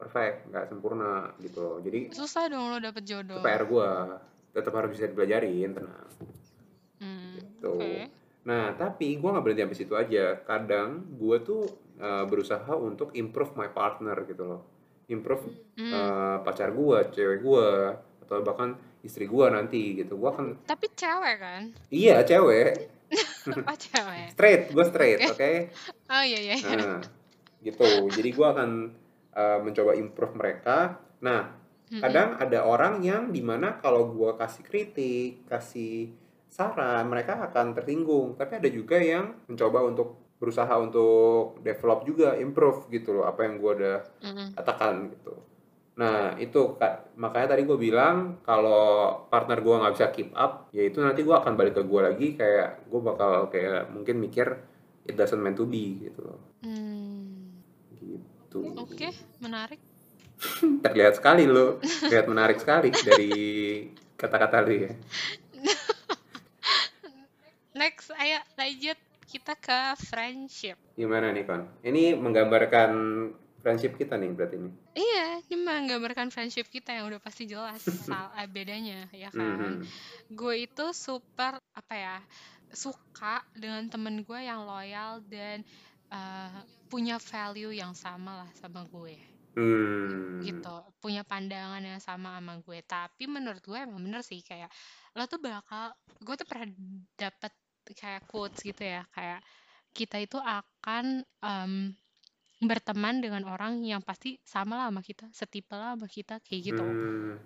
perfect nggak sempurna gitu loh. Jadi susah dong lo dapet jodoh. PR gue tetap harus bisa dipelajarin tenang Hmm, gitu oke. nah tapi gue nggak berhenti sampai situ aja kadang gue tuh uh, berusaha untuk improve my partner gitu loh improve Hmm. uh, pacar gue cewek gue atau bahkan istri gue nanti gitu gue akan Tapi cewek kan? iya cewek <laughs> Oh cewek. straight gue straight Oke. oke Oh iya iya. iya. nah gitu jadi gue akan uh, mencoba improve mereka nah Kadang ada orang yang di mana kalau gue kasih kritik kasih saran mereka akan tersinggung tapi ada juga yang mencoba untuk berusaha untuk develop juga improve gitu loh apa yang gue udah Mm-mm. katakan gitu nah itu Kak, makanya tadi gue bilang kalau partner gue nggak bisa keep up ya itu nanti gue akan balik ke gue lagi kayak gue bakal kayak mungkin mikir it doesn't meant to be gitu loh Hmm. gitu Oke, menarik. <laughs> terlihat sekali lo. Terlihat menarik sekali dari kata-kata lu ya. <laughs> Next, ayo lanjut. Kita ke friendship. gimana nih kon? Ini menggambarkan friendship kita nih berarti ini Iya, ini menggambarkan friendship kita yang udah pasti jelas. <laughs> Sal eh, bedanya ya kan. Mhm. Gue itu super apa ya suka dengan temen gue yang loyal dan eh, punya value yang sama lah sama gue Hmm. gitu punya pandangan yang sama sama gue tapi menurut gue emang bener sih kayak lo tuh bakal gue tuh pernah dapet kayak quotes gitu ya kayak kita itu akan em, berteman dengan orang yang pasti sama lah sama kita setipe lah sama kita kayak gitu Hmm.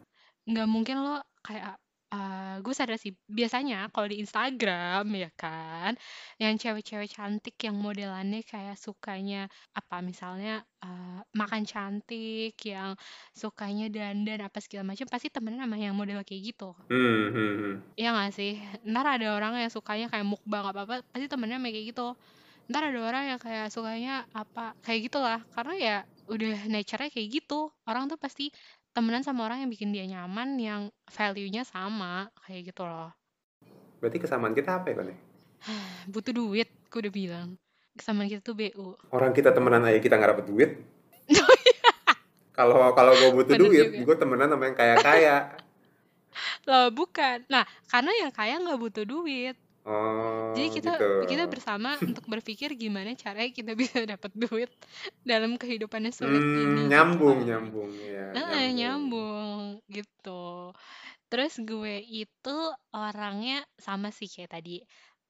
nggak mungkin lo kayak eh, gue sadar sih biasanya kalau di Instagram ya kan yang cewek-cewek cantik yang modelannya kayak sukanya apa misalnya eh, makan cantik yang sukanya dandan apa segala macam pasti temenan sama yang model kayak gitu. Hmm. Iya gak sih? Ntar ada orang yang sukanya kayak mukbang apa apa pasti temennya sama kayak gitu. Ntar ada orang yang kayak sukanya apa kayak gitulah. Karena ya udah nature-nya kayak gitu. Orang tuh pasti temenan sama orang yang bikin dia nyaman yang value-nya sama kayak gitu loh. Berarti kesamaan kita apa ya kon ya? <sighs> butuh duit gue udah bilang. Kesamaan kita tuh BU orang kita temenan aja kita nggak dapet duit. <laughs> Kalau kalau gue butuh Bener duit juga. gue temenan sama yang kaya kaya loh <laughs> bukan. Nah karena yang kaya nggak butuh duit oh jadi kita gitu. kita bersama untuk berpikir gimana caranya kita bisa <laughs> dapat duit dalam kehidupan yang sulit Hmm, ini nyambung gitu. nyambung ya Ah, nyambung gitu. Terus gue itu orangnya sama sih kayak tadi.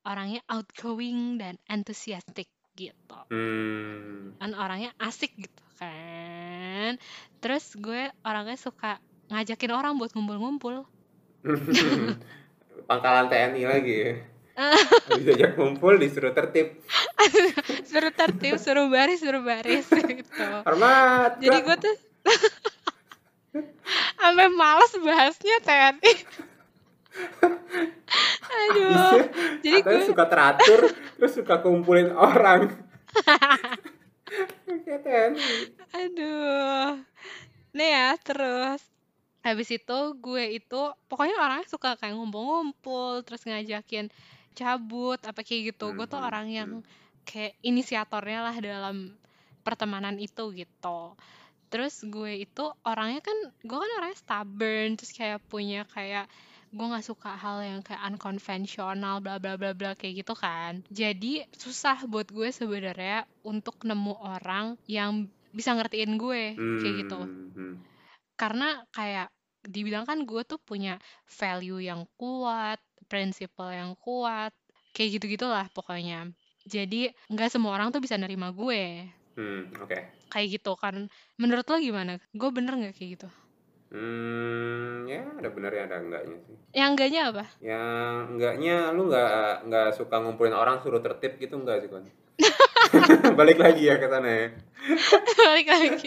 Orangnya outgoing dan enthusiastic gitu. Hmm. Kan orangnya asik gitu kan. Terus gue orangnya suka ngajakin orang buat ngumpul-ngumpul. <laughs> pangkalan TNI lagi ya. <laughs> Habis ngumpul disuruh tertib <laughs> Suruh tertib, suruh baris, suruh baris <laughs> gitu. hormat Jadi gue tuh sampai males bahasnya TNI. Aduh. Habisnya Jadi gue suka teratur terus suka kumpulin orang kayak TNI Aduh. Nih ya, terus habis itu gue itu pokoknya orangnya suka kayak ngumpul-ngumpul, terus ngajakin cabut apa kayak gitu. Gue tuh orang yang mhm. kayak inisiatornya lah dalam pertemanan itu gitu. Terus gue itu orangnya kan gue kan orangnya stubborn, terus kayak punya kayak gue nggak suka hal yang kayak unconventional bla bla bla bla kayak gitu kan. Jadi susah buat gue sebenarnya untuk nemu orang yang bisa ngertiin gue kayak gitu Hmm, hmm. karena kayak dibilang kan gue tuh punya value yang kuat, prinsipal yang kuat, kayak gitu gitulah pokoknya. Jadi nggak semua orang tuh bisa nerima gue Hmm, oke kayak gitu kan. Menurut lo gimana? Gue bener nggak kayak gitu? Hmm, ya ada benernya ada enggaknya sih. Yang enggaknya apa? Yang enggaknya lu nggak nggak suka ngumpulin orang suruh tertib gitu enggak sih kon? <laughs> <laughs> Balik lagi ya ke sana ya. <laughs> Balik lagi.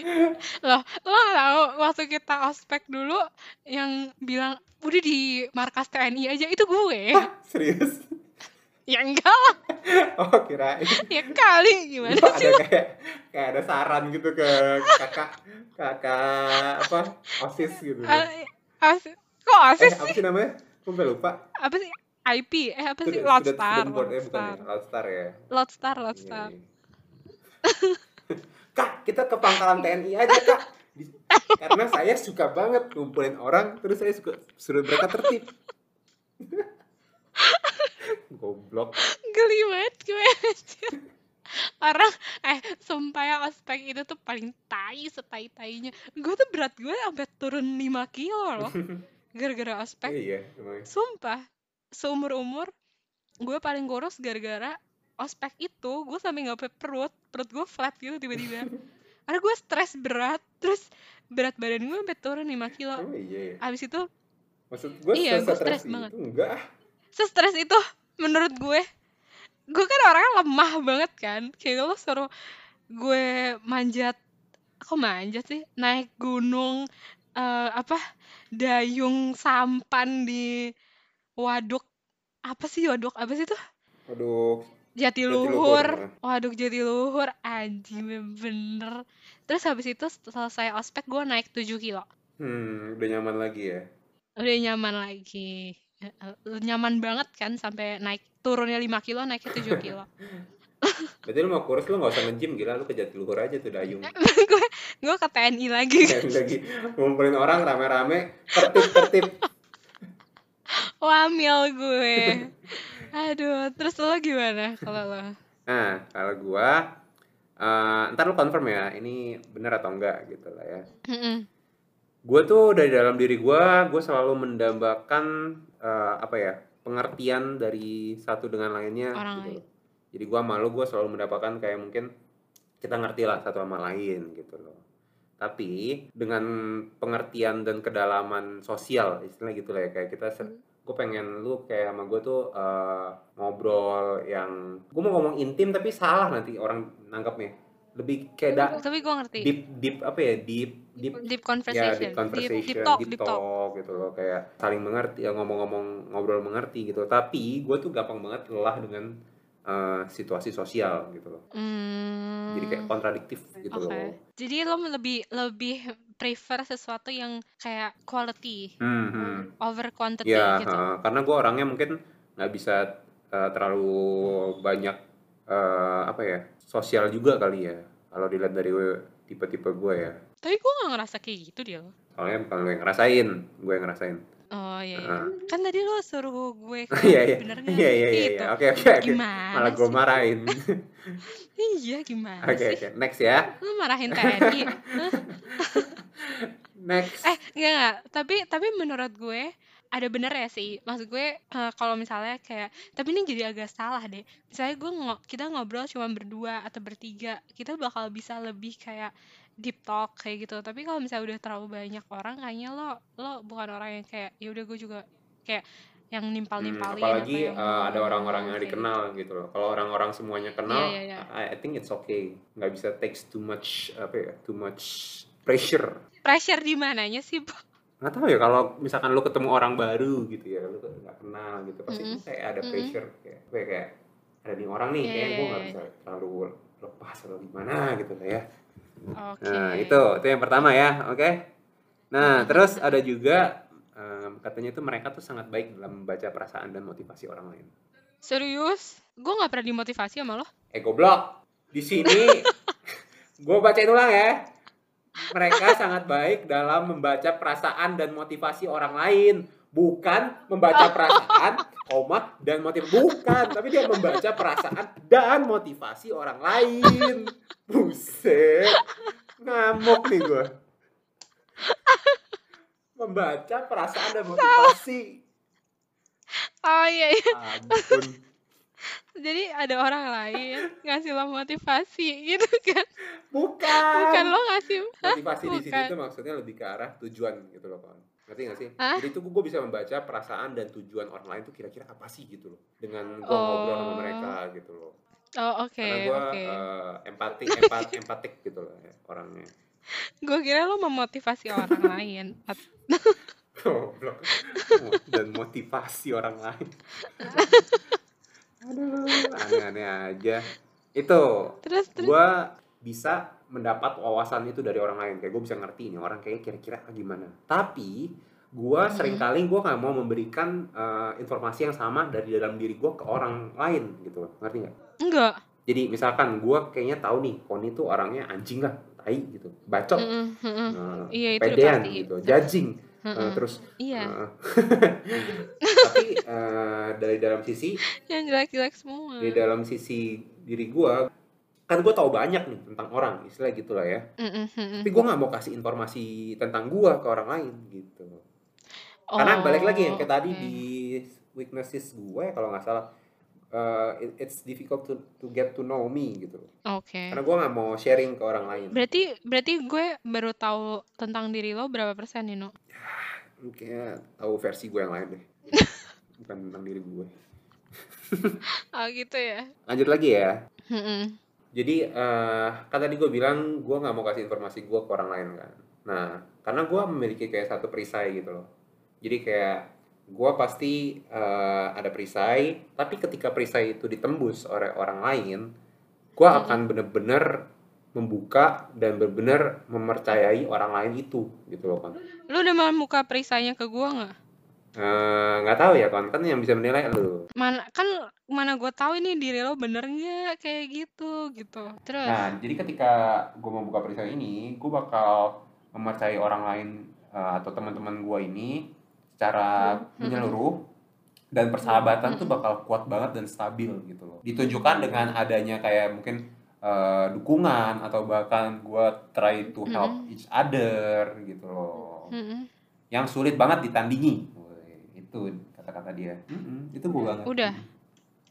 Loh, lo tahu waktu kita ospek dulu yang bilang udah di markas TNI aja itu gue. Serius? <laughs> ya enggak lah, Oh kirain ya kali gimana Gua sih? ada kayak kayak ada saran gitu ke kakak kakak apa osis gitu. Ah, As- kok Eh asis apa sih namanya? Gue lupa. apa sih IP eh apa sih eh, bukan ya. Lodestar Iya, Lodestar iya. <laughs> Kak, kita ke pangkalan TNI aja, Kak. Karena saya suka banget ngumpulin orang terus saya suka suruh mereka tertib. <laughs> Goblok. Geli banget gue. Orang eh sumpah ya ospek itu tuh paling tai setai tainya gue tuh berat gue sampai turun 5 kilo loh. <laughs> Gara-gara ospek. Iya emang. Sumpah seumur umur gue paling kurus gara-gara ospek itu gue sampai nggak perut perut gue flat gitu tiba-tiba. <laughs> Karena gue stres berat terus berat badan gue sampai turun 5 kilo. Oh iya. Ya. abis itu maksud gue Iya, stres stres banget. itu enggak. Stres itu menurut gue gue kan orangnya lemah banget kan. Kayak lo suruh gue manjat kok manjat sih? Naik gunung eh, apa dayung sampan di waduk. Apa sih waduk? Apa sih tuh aduh jatiluhur Jatiluhur, waduk jatiluhur anjing bener. Terus habis itu selesai ospek gue naik 7 kilo. Hmm udah nyaman lagi ya? Udah nyaman lagi. Nyaman banget kan sampai naik turunnya 5 kilo naiknya 7 kilo. <laughs> Berarti lu mau kurus lu nggak usah nge-gym gila. Lu ke Jatiluhur aja tuh dayung. <laughs> Gue gue ke TNI lagi. Kayak lagi. Ngumpulin orang rame-rame tertib tertib <laughs> wamil gue aduh terus lo gimana kalau lo nah kalau gua eh, ntar lu confirm ya ini bener atau enggak gitu lah ya Mm-mm. gue tuh dari dalam diri gue gue selalu mendambakan eh, apa ya pengertian dari satu dengan lainnya Orang gitu lain. jadi gue malu gue selalu mendapatkan kayak mungkin kita ngerti lah satu sama lain gitu loh tapi dengan pengertian dan kedalaman sosial istilahnya gitu lah ya kayak kita Hmm. Gue pengen lu kayak sama gue tuh eh, ngobrol yang gue mau ngomong intim tapi salah nanti orang nangkepnya. Lebih kayak da, tapi gue ngerti. deep deep apa ya? Deep deep deep ya conversation. deep conversation deep, deep talk deep deep talk. talk gitu loh. Kayak saling mengerti ya ngomong-ngomong ngobrol mengerti gitu. Tapi gue tuh gampang banget lelah dengan eh, situasi sosial gitu loh. Hmm, jadi kayak kontradiktif gitu oke. loh. Jadi lo lebih lebih prefer sesuatu yang kayak quality Hmm, hmm. over quantity ya gitu. eh, karena gue orangnya mungkin nggak bisa eh, terlalu banyak eh, apa ya sosial juga kali ya kalau dilihat dari tipe-tipe gue ya. Tapi gue gak ngerasa kayak gitu dia soalnya bukan gue yang ngerasain gue yang ngerasain oh iya, iya. Heeh. kan tadi lo suruh gue <laughs> iya iya. bener nggak iya iya iya. gitu. Iya. oke oke oke. Gimana malah gue marahin. <laughs> Iya gimana oke sih? oke. Next ya. Lo marahin TNI? <laughs> Next. Eh enggak enggak. Tapi tapi menurut gue ada bener ya sih. Maksud gue eh, kalau misalnya kayak tapi ini jadi agak salah deh. Misalnya gue ngo kita ngobrol cuma berdua atau bertiga kita bakal bisa lebih kayak deep talk kayak gitu tapi kalau misalnya udah terlalu banyak orang kayaknya lo lo bukan orang yang kayak ya udah gue juga kayak yang nimpal Hmm, nimpalin apalagi yang eh, ada orang-orang yang kayak gitu. dikenal gitu loh. Kalau orang-orang semuanya kenal, Iya, iya, iya. I, I think it's okay. Nggak bisa takes too much apa ya, too much pressure. pressure di mananya sih Bu? Nggak tahu ya kalau misalkan lu ketemu orang baru gitu ya, lu nggak kenal gitu, pasti Mm-mm. tuh kayak ada pressure kayak, kayak kayak ada nih orang nih, Iya, kayak iya, gue nggak iya. bisa terlalu lepas atau gimana gitu lah ya. Oke Nah itu itu yang pertama ya, oke. Nah terus ada juga em, katanya tuh mereka tuh sangat baik dalam membaca perasaan dan motivasi orang lain. serius gue nggak pernah dimotivasi sama lo Eh goblok. Di sini <laughs> gue bacain ulang ya. Mereka sangat baik dalam membaca perasaan dan motivasi orang lain, bukan membaca perasaan, koma dan motivasi bukan, tapi dia membaca perasaan dan motivasi orang lain. Buset. Ngamuk nih gue. Membaca perasaan dan motivasi. oh iya, iya. Ampun. jadi ada orang lain ngasih lo motivasi gitu kan Bukan. bukan lo ngasih Hah? motivasi di sini Bukan. tuh maksudnya lebih ke arah tujuan gitu loh kawan ngerti gak sih? Hah? jadi tuh gue bisa membaca perasaan dan tujuan orang lain tuh kira-kira apa sih gitu loh. Dengan gue ngobrol sama Oh. mereka gitu loh. Oh oke karena gue oke. empatik <laughs> empat empatik gitu loh ya, orangnya. Gue kira lo memotivasi orang <laughs> lain. Goblok. Dan motivasi orang lain. <laughs> Aduh aneh-aneh aja. Itu terus terus? gue bisa mendapat wawasan itu dari orang lain kayak gue bisa ngerti ini orang kayak kira-kira gimana tapi gue Mhm. sering kali gue nggak mau memberikan eh, informasi yang sama dari dalam diri gue ke orang lain gitu ngerti nggak enggak jadi misalkan gue kayaknya tahu nih Koni tuh orangnya anjing lah tai gitu bacot Mm-mm, mm-mm. eh, Iya, itu pedean pasti. gitu judging eh, Mm-mm. terus Iya, eh, <laughs> <laughs> tapi eh, dari dalam sisi yang jelek-jelek semua. di dalam sisi diri gua kan gue tahu banyak nih tentang orang istilah gitulah ya mm-mm. tapi gue nggak mau kasih informasi tentang gua ke orang lain gitu karena balik lagi yang kayak tadi Oh, oke. di weaknesses gue kalau nggak salah uh, it- it's difficult to to get to know me gitu Oke. karena gue nggak mau sharing ke orang lain Berarti berarti gue baru tahu tentang diri lo berapa persen Nino? lu kayak tahu versi gue yang lain deh <laughs> bukan tentang diri gue Oh gitu ya. lanjut lagi ya Mm-mm. Jadi eh kan tadi gue bilang gue nggak mau kasih informasi gue ke orang lain kan nah karena gue memiliki kayak satu perisai gitu loh jadi kayak gue pasti eh, ada perisai tapi ketika perisai itu ditembus oleh orang lain gue Mm-mm. akan bener-bener membuka dan bener-bener mempercayai orang lain itu gitu loh kan Lu udah mau buka perisainya ke gue nggak? Eh, nggak tahu ya kan kan yang bisa menilai lu Mana kan mana gue tahu ini diri lo bener nggak kayak gitu gitu. Terus. Nah, jadi ketika gue membuka perisai ini, gue bakal mempercayai orang lain eh, atau teman-teman gue ini secara Hmm, menyeluruh dan persahabatan Hmm, tuh bakal kuat banget dan stabil gitu loh. Ditunjukkan dengan adanya kayak mungkin eh, dukungan atau bahkan gue try to help Mm-mm. each other gitu loh. Yang sulit banget ditandingi. Itu kata-kata dia. Mm-mm, itu gue banget. Udah.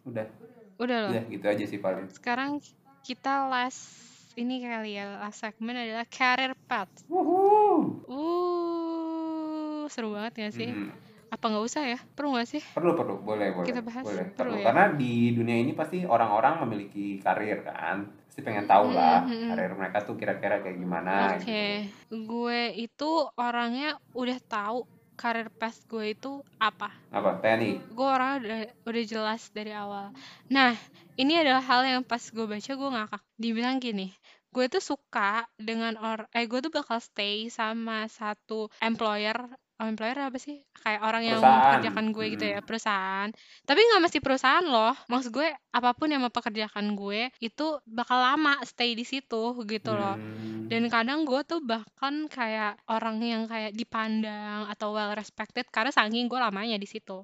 Udah. Udah loh. Udah gitu aja sih paling. Sekarang kita last ini kali ya last segmen adalah career path. Wuhu. Uh, seru banget gak sih? Mm-mm. Apa nggak usah ya? Perlu nggak sih? perlu perlu boleh boleh Kita bahas, boleh perlu perlu ya? karena di dunia ini pasti orang-orang memiliki karir kan pasti pengen tahu lah Mm, mm, mm. karir mereka tuh kira-kira kayak gimana Oke, gitu gue itu orangnya udah tahu karir path gue itu apa. apa TNI Gue orangnya udah, udah jelas dari awal. Nah, ini adalah hal yang pas gue baca gue ngakak. Dibilang gini, gue tuh suka dengan or, eh gue tuh bakal stay sama satu employer. Employer apa sih? Kayak orang yang mempekerjakan gue gitu ya, perusahaan. Tapi nggak mesti perusahaan loh. Maksud gue apa pun yang mempekerjakan gue itu bakal lama stay di situ gitu loh. Hmm. Dan kadang gue tuh bahkan kayak orang yang kayak dipandang atau well respected karena saking gue lamanya di situ.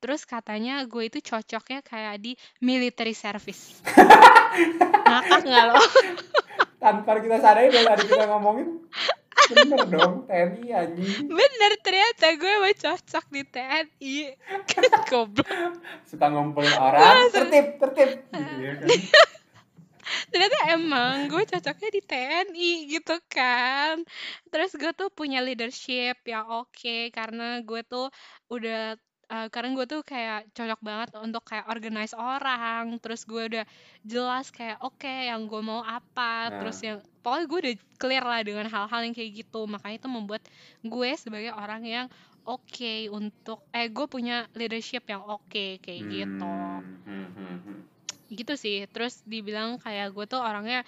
Terus katanya gue itu cocoknya kayak di military service. <laughs> Ngakak nggak lo? tanpa kita sadari dari tadi kita ngomongin <laughs> bener dong TNI anjing Bener ternyata gue emang cocok di TNI. <laughs> Goblok. suka ngumpulin orang tertib tertib gitu ya kan <laughs> Ternyata emang gue cocoknya di TNI gitu kan. Terus gue tuh punya leadership yang oke karena gue tuh udah eh, karena gue tuh kayak cocok banget untuk kayak organize orang. Terus gue udah jelas kayak oke yang gue mau apa. Nah. Terus yang pokoknya gue udah clear lah dengan hal-hal yang kayak gitu. Makanya itu membuat gue sebagai orang yang oke untuk eh gue punya leadership yang oke kayak gitu Hmm, hmm, hmm, hmm. gitu sih terus dibilang kayak gue tuh orangnya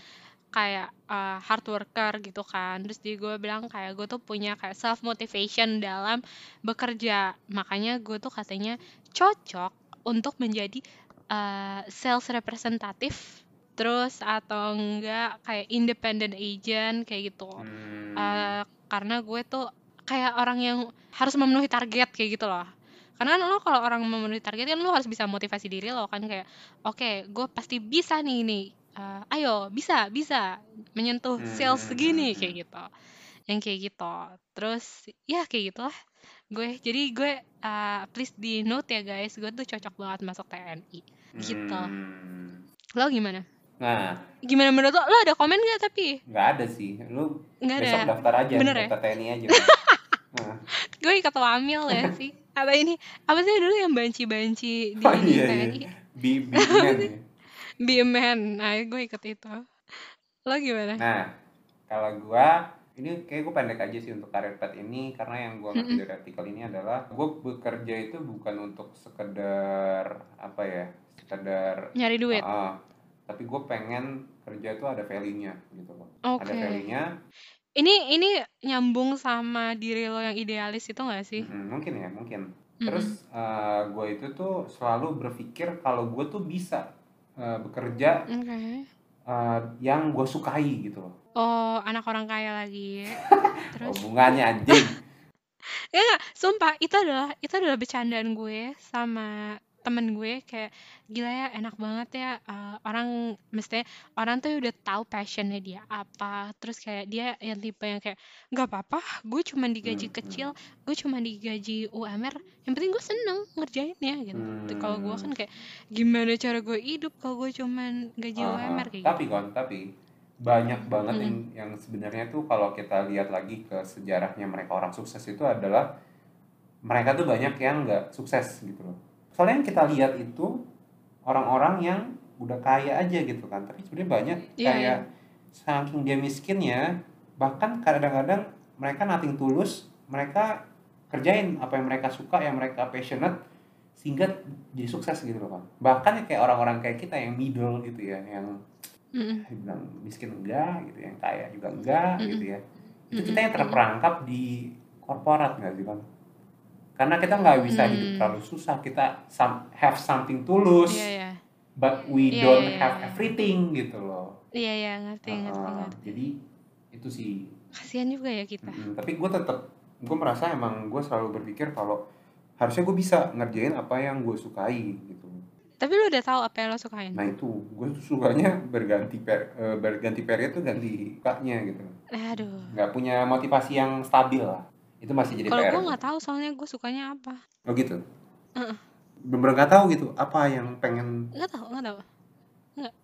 kayak uh, hard worker gitu kan. Terus di gue bilang kayak gue tuh punya kayak self motivation dalam bekerja. Makanya gue tuh katanya cocok untuk menjadi uh, sales representatif terus atau enggak kayak independent agent kayak gitu. Hmm. Eh, karena gue tuh kayak orang yang harus memenuhi target kayak gitu loh. Karena lo kalau orang memenuhi target kan lo harus bisa motivasi diri lo kan kayak oke gue pasti bisa nih nih Eh, ayo bisa bisa menyentuh Hmm, sales hmm, segini hmm, kayak gitu. Yang kayak gitu. Terus ya kayak gitulah. Gue jadi gue eh, please di note ya guys gue tuh cocok banget masuk TNI gitu. Hmm. lo gimana? Nah. Gimana menurut lo? Lo ada komen gak tapi? Nggak ada sih. Lu nggak ada besok ya? daftar aja Bener ya? daftar TNI aja. <laughs> Nah. gue ikut wamil ya <laughs> sih. Apa ini? Apa sih dulu yang banci-banci di Oh, iya, TNI iya. Bi bimbingan ya. Bimen nah gue ikut itu. Lo gimana? Nah, kalau gua ini kayak gue pendek aja sih untuk karir pet ini karena yang gua ngerti dari artikel ini adalah gue bekerja itu bukan untuk sekedar apa ya sekedar nyari duit. Ah, tapi gue pengen kerja itu ada value-nya gitu loh. Oke. ada value-nya. Ini ini nyambung sama diri lo yang idealis itu gak sih? Mm, mungkin ya mungkin. Terus gue itu tuh selalu berpikir kalau gue tuh bisa eh, bekerja oke eh, yang gue sukai gitu loh Oh, anak orang kaya lagi. <laughs> Terus Hubungannya anjing. <laughs> ya sumpah itu adalah itu adalah bercandaan gue sama temen gue kayak gila ya enak banget ya eh, orang mestinya orang tuh udah tahu passionnya dia apa terus kayak dia yang tipe yang kayak nggak apa-apa gue cuma digaji Hmm, kecil gue cuma digaji UMR yang penting gue seneng ngerjainnya gitu Tuh, kalau gue kan Hmm. kayak gimana cara gue hidup kalau gue cuman gaji ah. UMR kayak Tapi gitu kon, tapi banyak banget Mm-mm. yang yang sebenarnya tuh kalau kita lihat lagi ke sejarahnya mereka orang sukses itu adalah mereka tuh banyak yang nggak sukses gitu loh. Soalnya yang kita lihat itu orang-orang yang udah kaya aja gitu kan, tapi sebenarnya banyak Iya, iya. kayak saking dia miskinnya, bahkan kadang-kadang mereka nating tulus, mereka kerjain apa yang mereka suka, yang mereka passionate, sehingga jadi sukses gitu loh kan. Bahkan ya kayak orang-orang kayak kita yang middle gitu ya, yang Mm-mm. bilang miskin enggak gitu, yang kaya juga enggak Mm-mm. gitu ya. Itu kita yang terperangkap di korporat nggak sih bang? Karena kita nggak bisa hidup Hmm. terlalu susah, kita some, have something tulus, Iya ya, but we Iya, don't iya, have iya. everything gitu loh. iya ya ngerti ngerti Heeh, ngerti. jadi itu sih. Kasihan juga ya kita. Mm, tapi gue tetap, gue merasa emang gue selalu berpikir kalau harusnya gue bisa ngerjain apa yang gue sukai gitu. Tapi lu udah tahu apa yang lo sukain? Nah itu, gue sukanya berganti per, eh, berganti period tuh ganti sukanya gitu. Aduh. Nggak punya motivasi yang stabil lah. Itu masih jadi Kalau PR. gue nggak tahu soalnya gue sukanya apa. Oh gitu. Heeh. Bener-bener nggak tahu gitu apa yang pengen. Nggak tahu, nggak tahu. Nggak,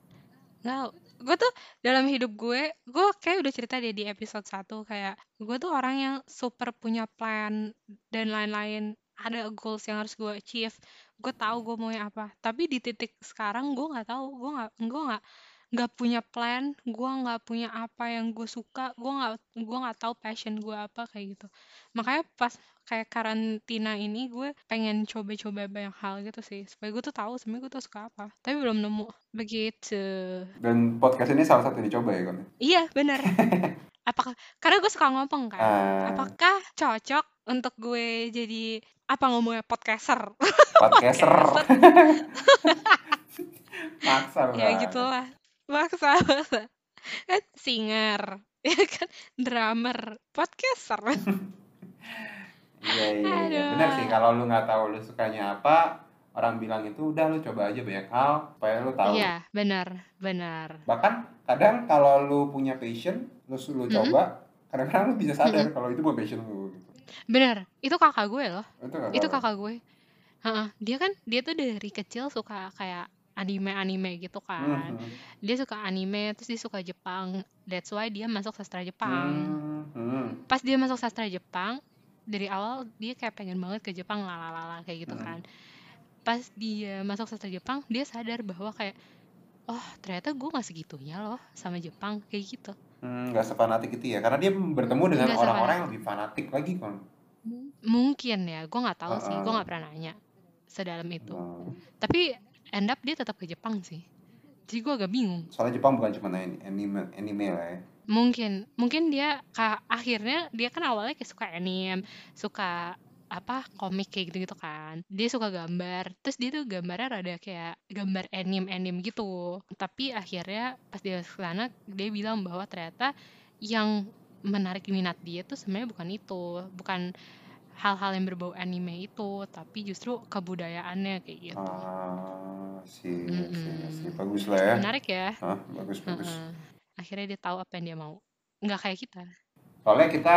nggak tahu. Gue tuh dalam hidup gue, gue kayak udah cerita deh di episode 1 kayak gue tuh orang yang super punya plan dan lain-lain. Ada goals yang harus gue achieve. Gue tahu gue maunya apa. Tapi di titik sekarang gue nggak tahu. Gue nggak, gue nggak nggak punya plan. Gue nggak punya apa yang gue suka. Gue nggak, gue nggak tahu passion gue apa kayak gitu. Makanya pas kayak karantina ini gue pengen coba-coba banyak hal gitu sih supaya gue tuh tahu sebenarnya gue tuh suka apa tapi belum nemu begitu Dan podcast ini salah satu yang dicoba ya kan? iya bener <laughs> apakah karena gue suka ngomong kan Ah, apakah cocok untuk gue jadi apa ngomongnya podcaster podcaster. <laughs> <laughs> Maksa ya gitulah maksa maksa. Kan singer <laughs> ya kan? Drummer podcaster. Iya iya iya. Bener sih kalau lu nggak tahu lu sukanya apa, orang bilang itu udah lu coba aja banyak hal supaya lu tahu. iya benar benar Bahkan kadang kalau lu punya passion, lu lu Mm-mm, coba, kadang-kadang lu bisa sadar mm-mm. kalau itu bukan passion lu gitu. benar itu kakak gue loh. Itu nggak itu kakak gue. Heeh, dia kan dia tuh dari kecil suka kayak anime-anime gitu kan. Hmm, Dia suka anime, terus dia suka Jepang. That's why dia masuk sastra Jepang. hmm, Pas dia masuk sastra Jepang, dari awal dia kayak pengen banget ke Jepang lalalala kayak gitu hmm. kan. Pas dia masuk sastra Jepang, dia sadar bahwa kayak oh ternyata gue gak segitunya loh sama Jepang kayak gitu. Hmm, nggak sefanatik itu ya, karena dia bertemu dengan orang-orang yang lebih fanatik lagi kan. Mungkin ya, gue nggak tahu sih, gue nggak pernah nanya sedalam itu. Hmm. Tapi end up dia tetap ke Jepang sih. Jadi gue agak bingung. Soalnya Jepang bukan cuma anime, anime lah ya. Mungkin, mungkin dia ka akhirnya dia kan awalnya kayak suka anime, suka apa komik kayak gitu-gitu kan. Dia suka gambar, terus dia tuh gambarnya rada kayak gambar anime-anime gitu. Tapi akhirnya pas dia ke sana dia bilang bahwa ternyata yang menarik minat dia tuh sebenarnya bukan itu, bukan hal-hal yang berbau anime itu, tapi justru kebudayaannya kayak gitu. Ah, sih, sih, sih. Mm-mm. Bagus lah ya. Menarik ya. Hah, bagus, bagus. Heeh. Akhirnya dia tahu apa yang dia mau. Nggak kayak kita. Soalnya kita,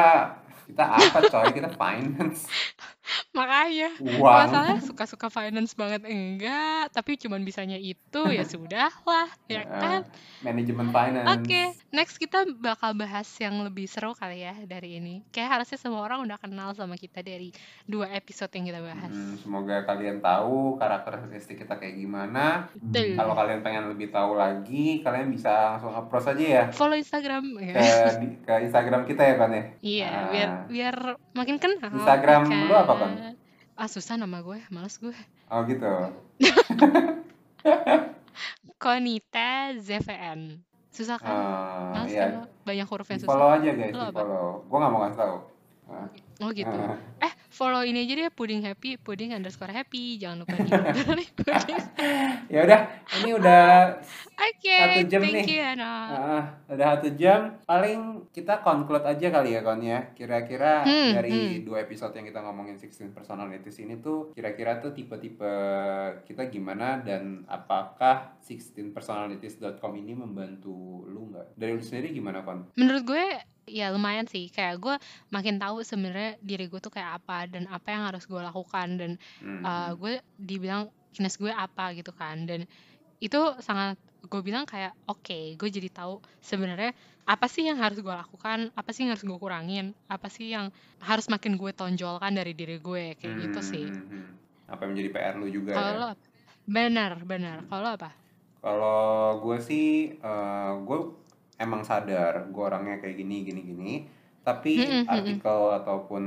kita apa coy? Kita finance, <laughs> Makanya uang. masalahnya suka-suka finance banget enggak, tapi cuman bisanya itu ya <laughs> sudah lah, ya kan? Ya, manajemen Oke, finance. next kita bakal bahas yang lebih seru kali ya dari ini. Kayak harusnya semua orang udah kenal sama kita dari dua episode yang kita bahas. Hmm, semoga kalian tahu karakteristik kita kayak gimana. Betul. Kalau kalian pengen lebih tahu lagi, kalian bisa langsung approach aja ya Follow Instagram ke ya. di- ke Instagram kita ya kan ya. Iya, Ah, biar biar makin kenal Instagram kan. lu apa kan? Ah susah nama gue, males gue. Oh gitu. <laughs> Konita ZVN. Susah kan? Ah, Males iya. kan? Banyak huruf yang susah. follow aja guys, follow. Gua nggak mau ngasih tahu. Oh gitu. ah. Eh, follow ini aja deh, puding happy, puding underscore happy. Jangan lupa di <laughs> puding. ya udah, ini udah Oke, Oke, Satu jam thank nih. you. Ah, udah satu jam. Paling kita conclude aja kali ya Kon ya. Kira-kira Hmm, dari dua episode yang kita ngomongin 16 personalities ini tuh kira-kira tuh tipe-tipe kita gimana dan apakah 16personalities.com ini membantu lu nggak? Dari lu sendiri gimana Kon? Menurut gue ya lumayan sih. Kayak gue makin tahu sebenarnya diri gue tuh kayak apa dan apa yang harus gue lakukan dan Hmm, uh, hmm. gue dibilang kinerja gue apa gitu kan dan itu sangat gue bilang kayak oke gue jadi tahu sebenarnya apa sih yang harus gue lakukan apa sih yang harus gue kurangin apa sih yang harus makin gue tonjolkan dari diri gue kayak gitu Hmm, sih hmm, hmm. Apa yang menjadi PR lu juga kalau ya? lo apa? benar benar kalau apa Kalau gue sih, eh, gue emang sadar gue orangnya kayak gini, gini, gini. Tapi Mm-mm, mm-mm. artikel ataupun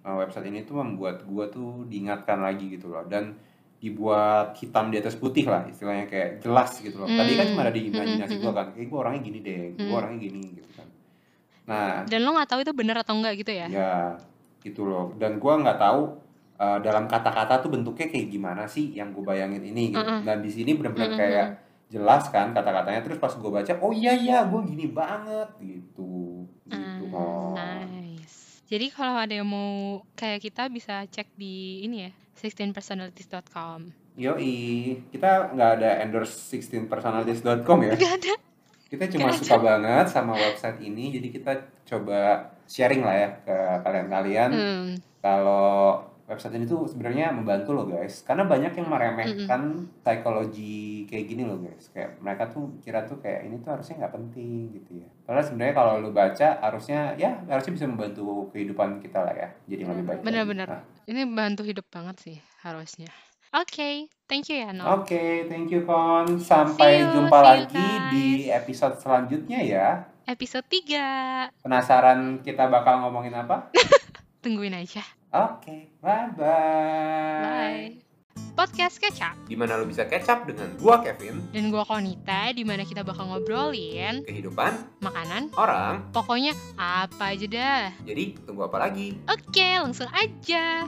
eh, website ini tuh membuat gue tuh diingatkan lagi gitu loh. Dan dibuat hitam di atas putih lah, istilahnya kayak jelas gitu loh. Tadi kan cuma ada di Mm, imajinasi gue kan, kayak gue orangnya gini deh, gue Mm. orangnya gini gitu kan. Nah, dan lo nggak tahu itu benar atau enggak gitu ya ya gitu loh. Dan gue nggak tahu eh, dalam kata-kata tuh bentuknya kayak gimana sih yang gue bayangin ini gitu. Mm-mm. Dan di sini benar-benar Mm-mm, kayak jelas kan kata-katanya terus pas gue baca oh iya iya gue gini banget gitu gitu Ah, oh nice. Jadi kalau ada yang mau kayak kita bisa cek di ini ya 16personalities.com. yoi kita nggak ada endorse 16personalities.com ya Gak ada. kita cuma Nggak suka banget sama website ini jadi kita coba sharing lah ya ke kalian-kalian Hmm. kalau website ini tuh sebenarnya membantu loh guys karena banyak yang meremehkan psikologi kayak gini loh guys kayak mereka tuh kira tuh kayak ini tuh harusnya nggak penting gitu ya padahal sebenarnya kalau lu baca harusnya ya harusnya bisa membantu kehidupan kita lah ya jadi lebih baik lagi. Benar-benar. Nah, Ini bantu hidup banget sih harusnya. Oke, thank you ya No. oke thank you Kon sampai See you, jumpa see you, lagi di episode selanjutnya ya Episode 3. penasaran kita bakal ngomongin apa <laughs> Tungguin aja. Oke bye bye Bye. Podcast Kecap di mana lu bisa up dengan gua Kevin dan gua Konita di mana kita bakal ngobrolin kehidupan makanan, orang pokoknya apa aja dah. Jadi tunggu apa lagi? Oke, langsung aja.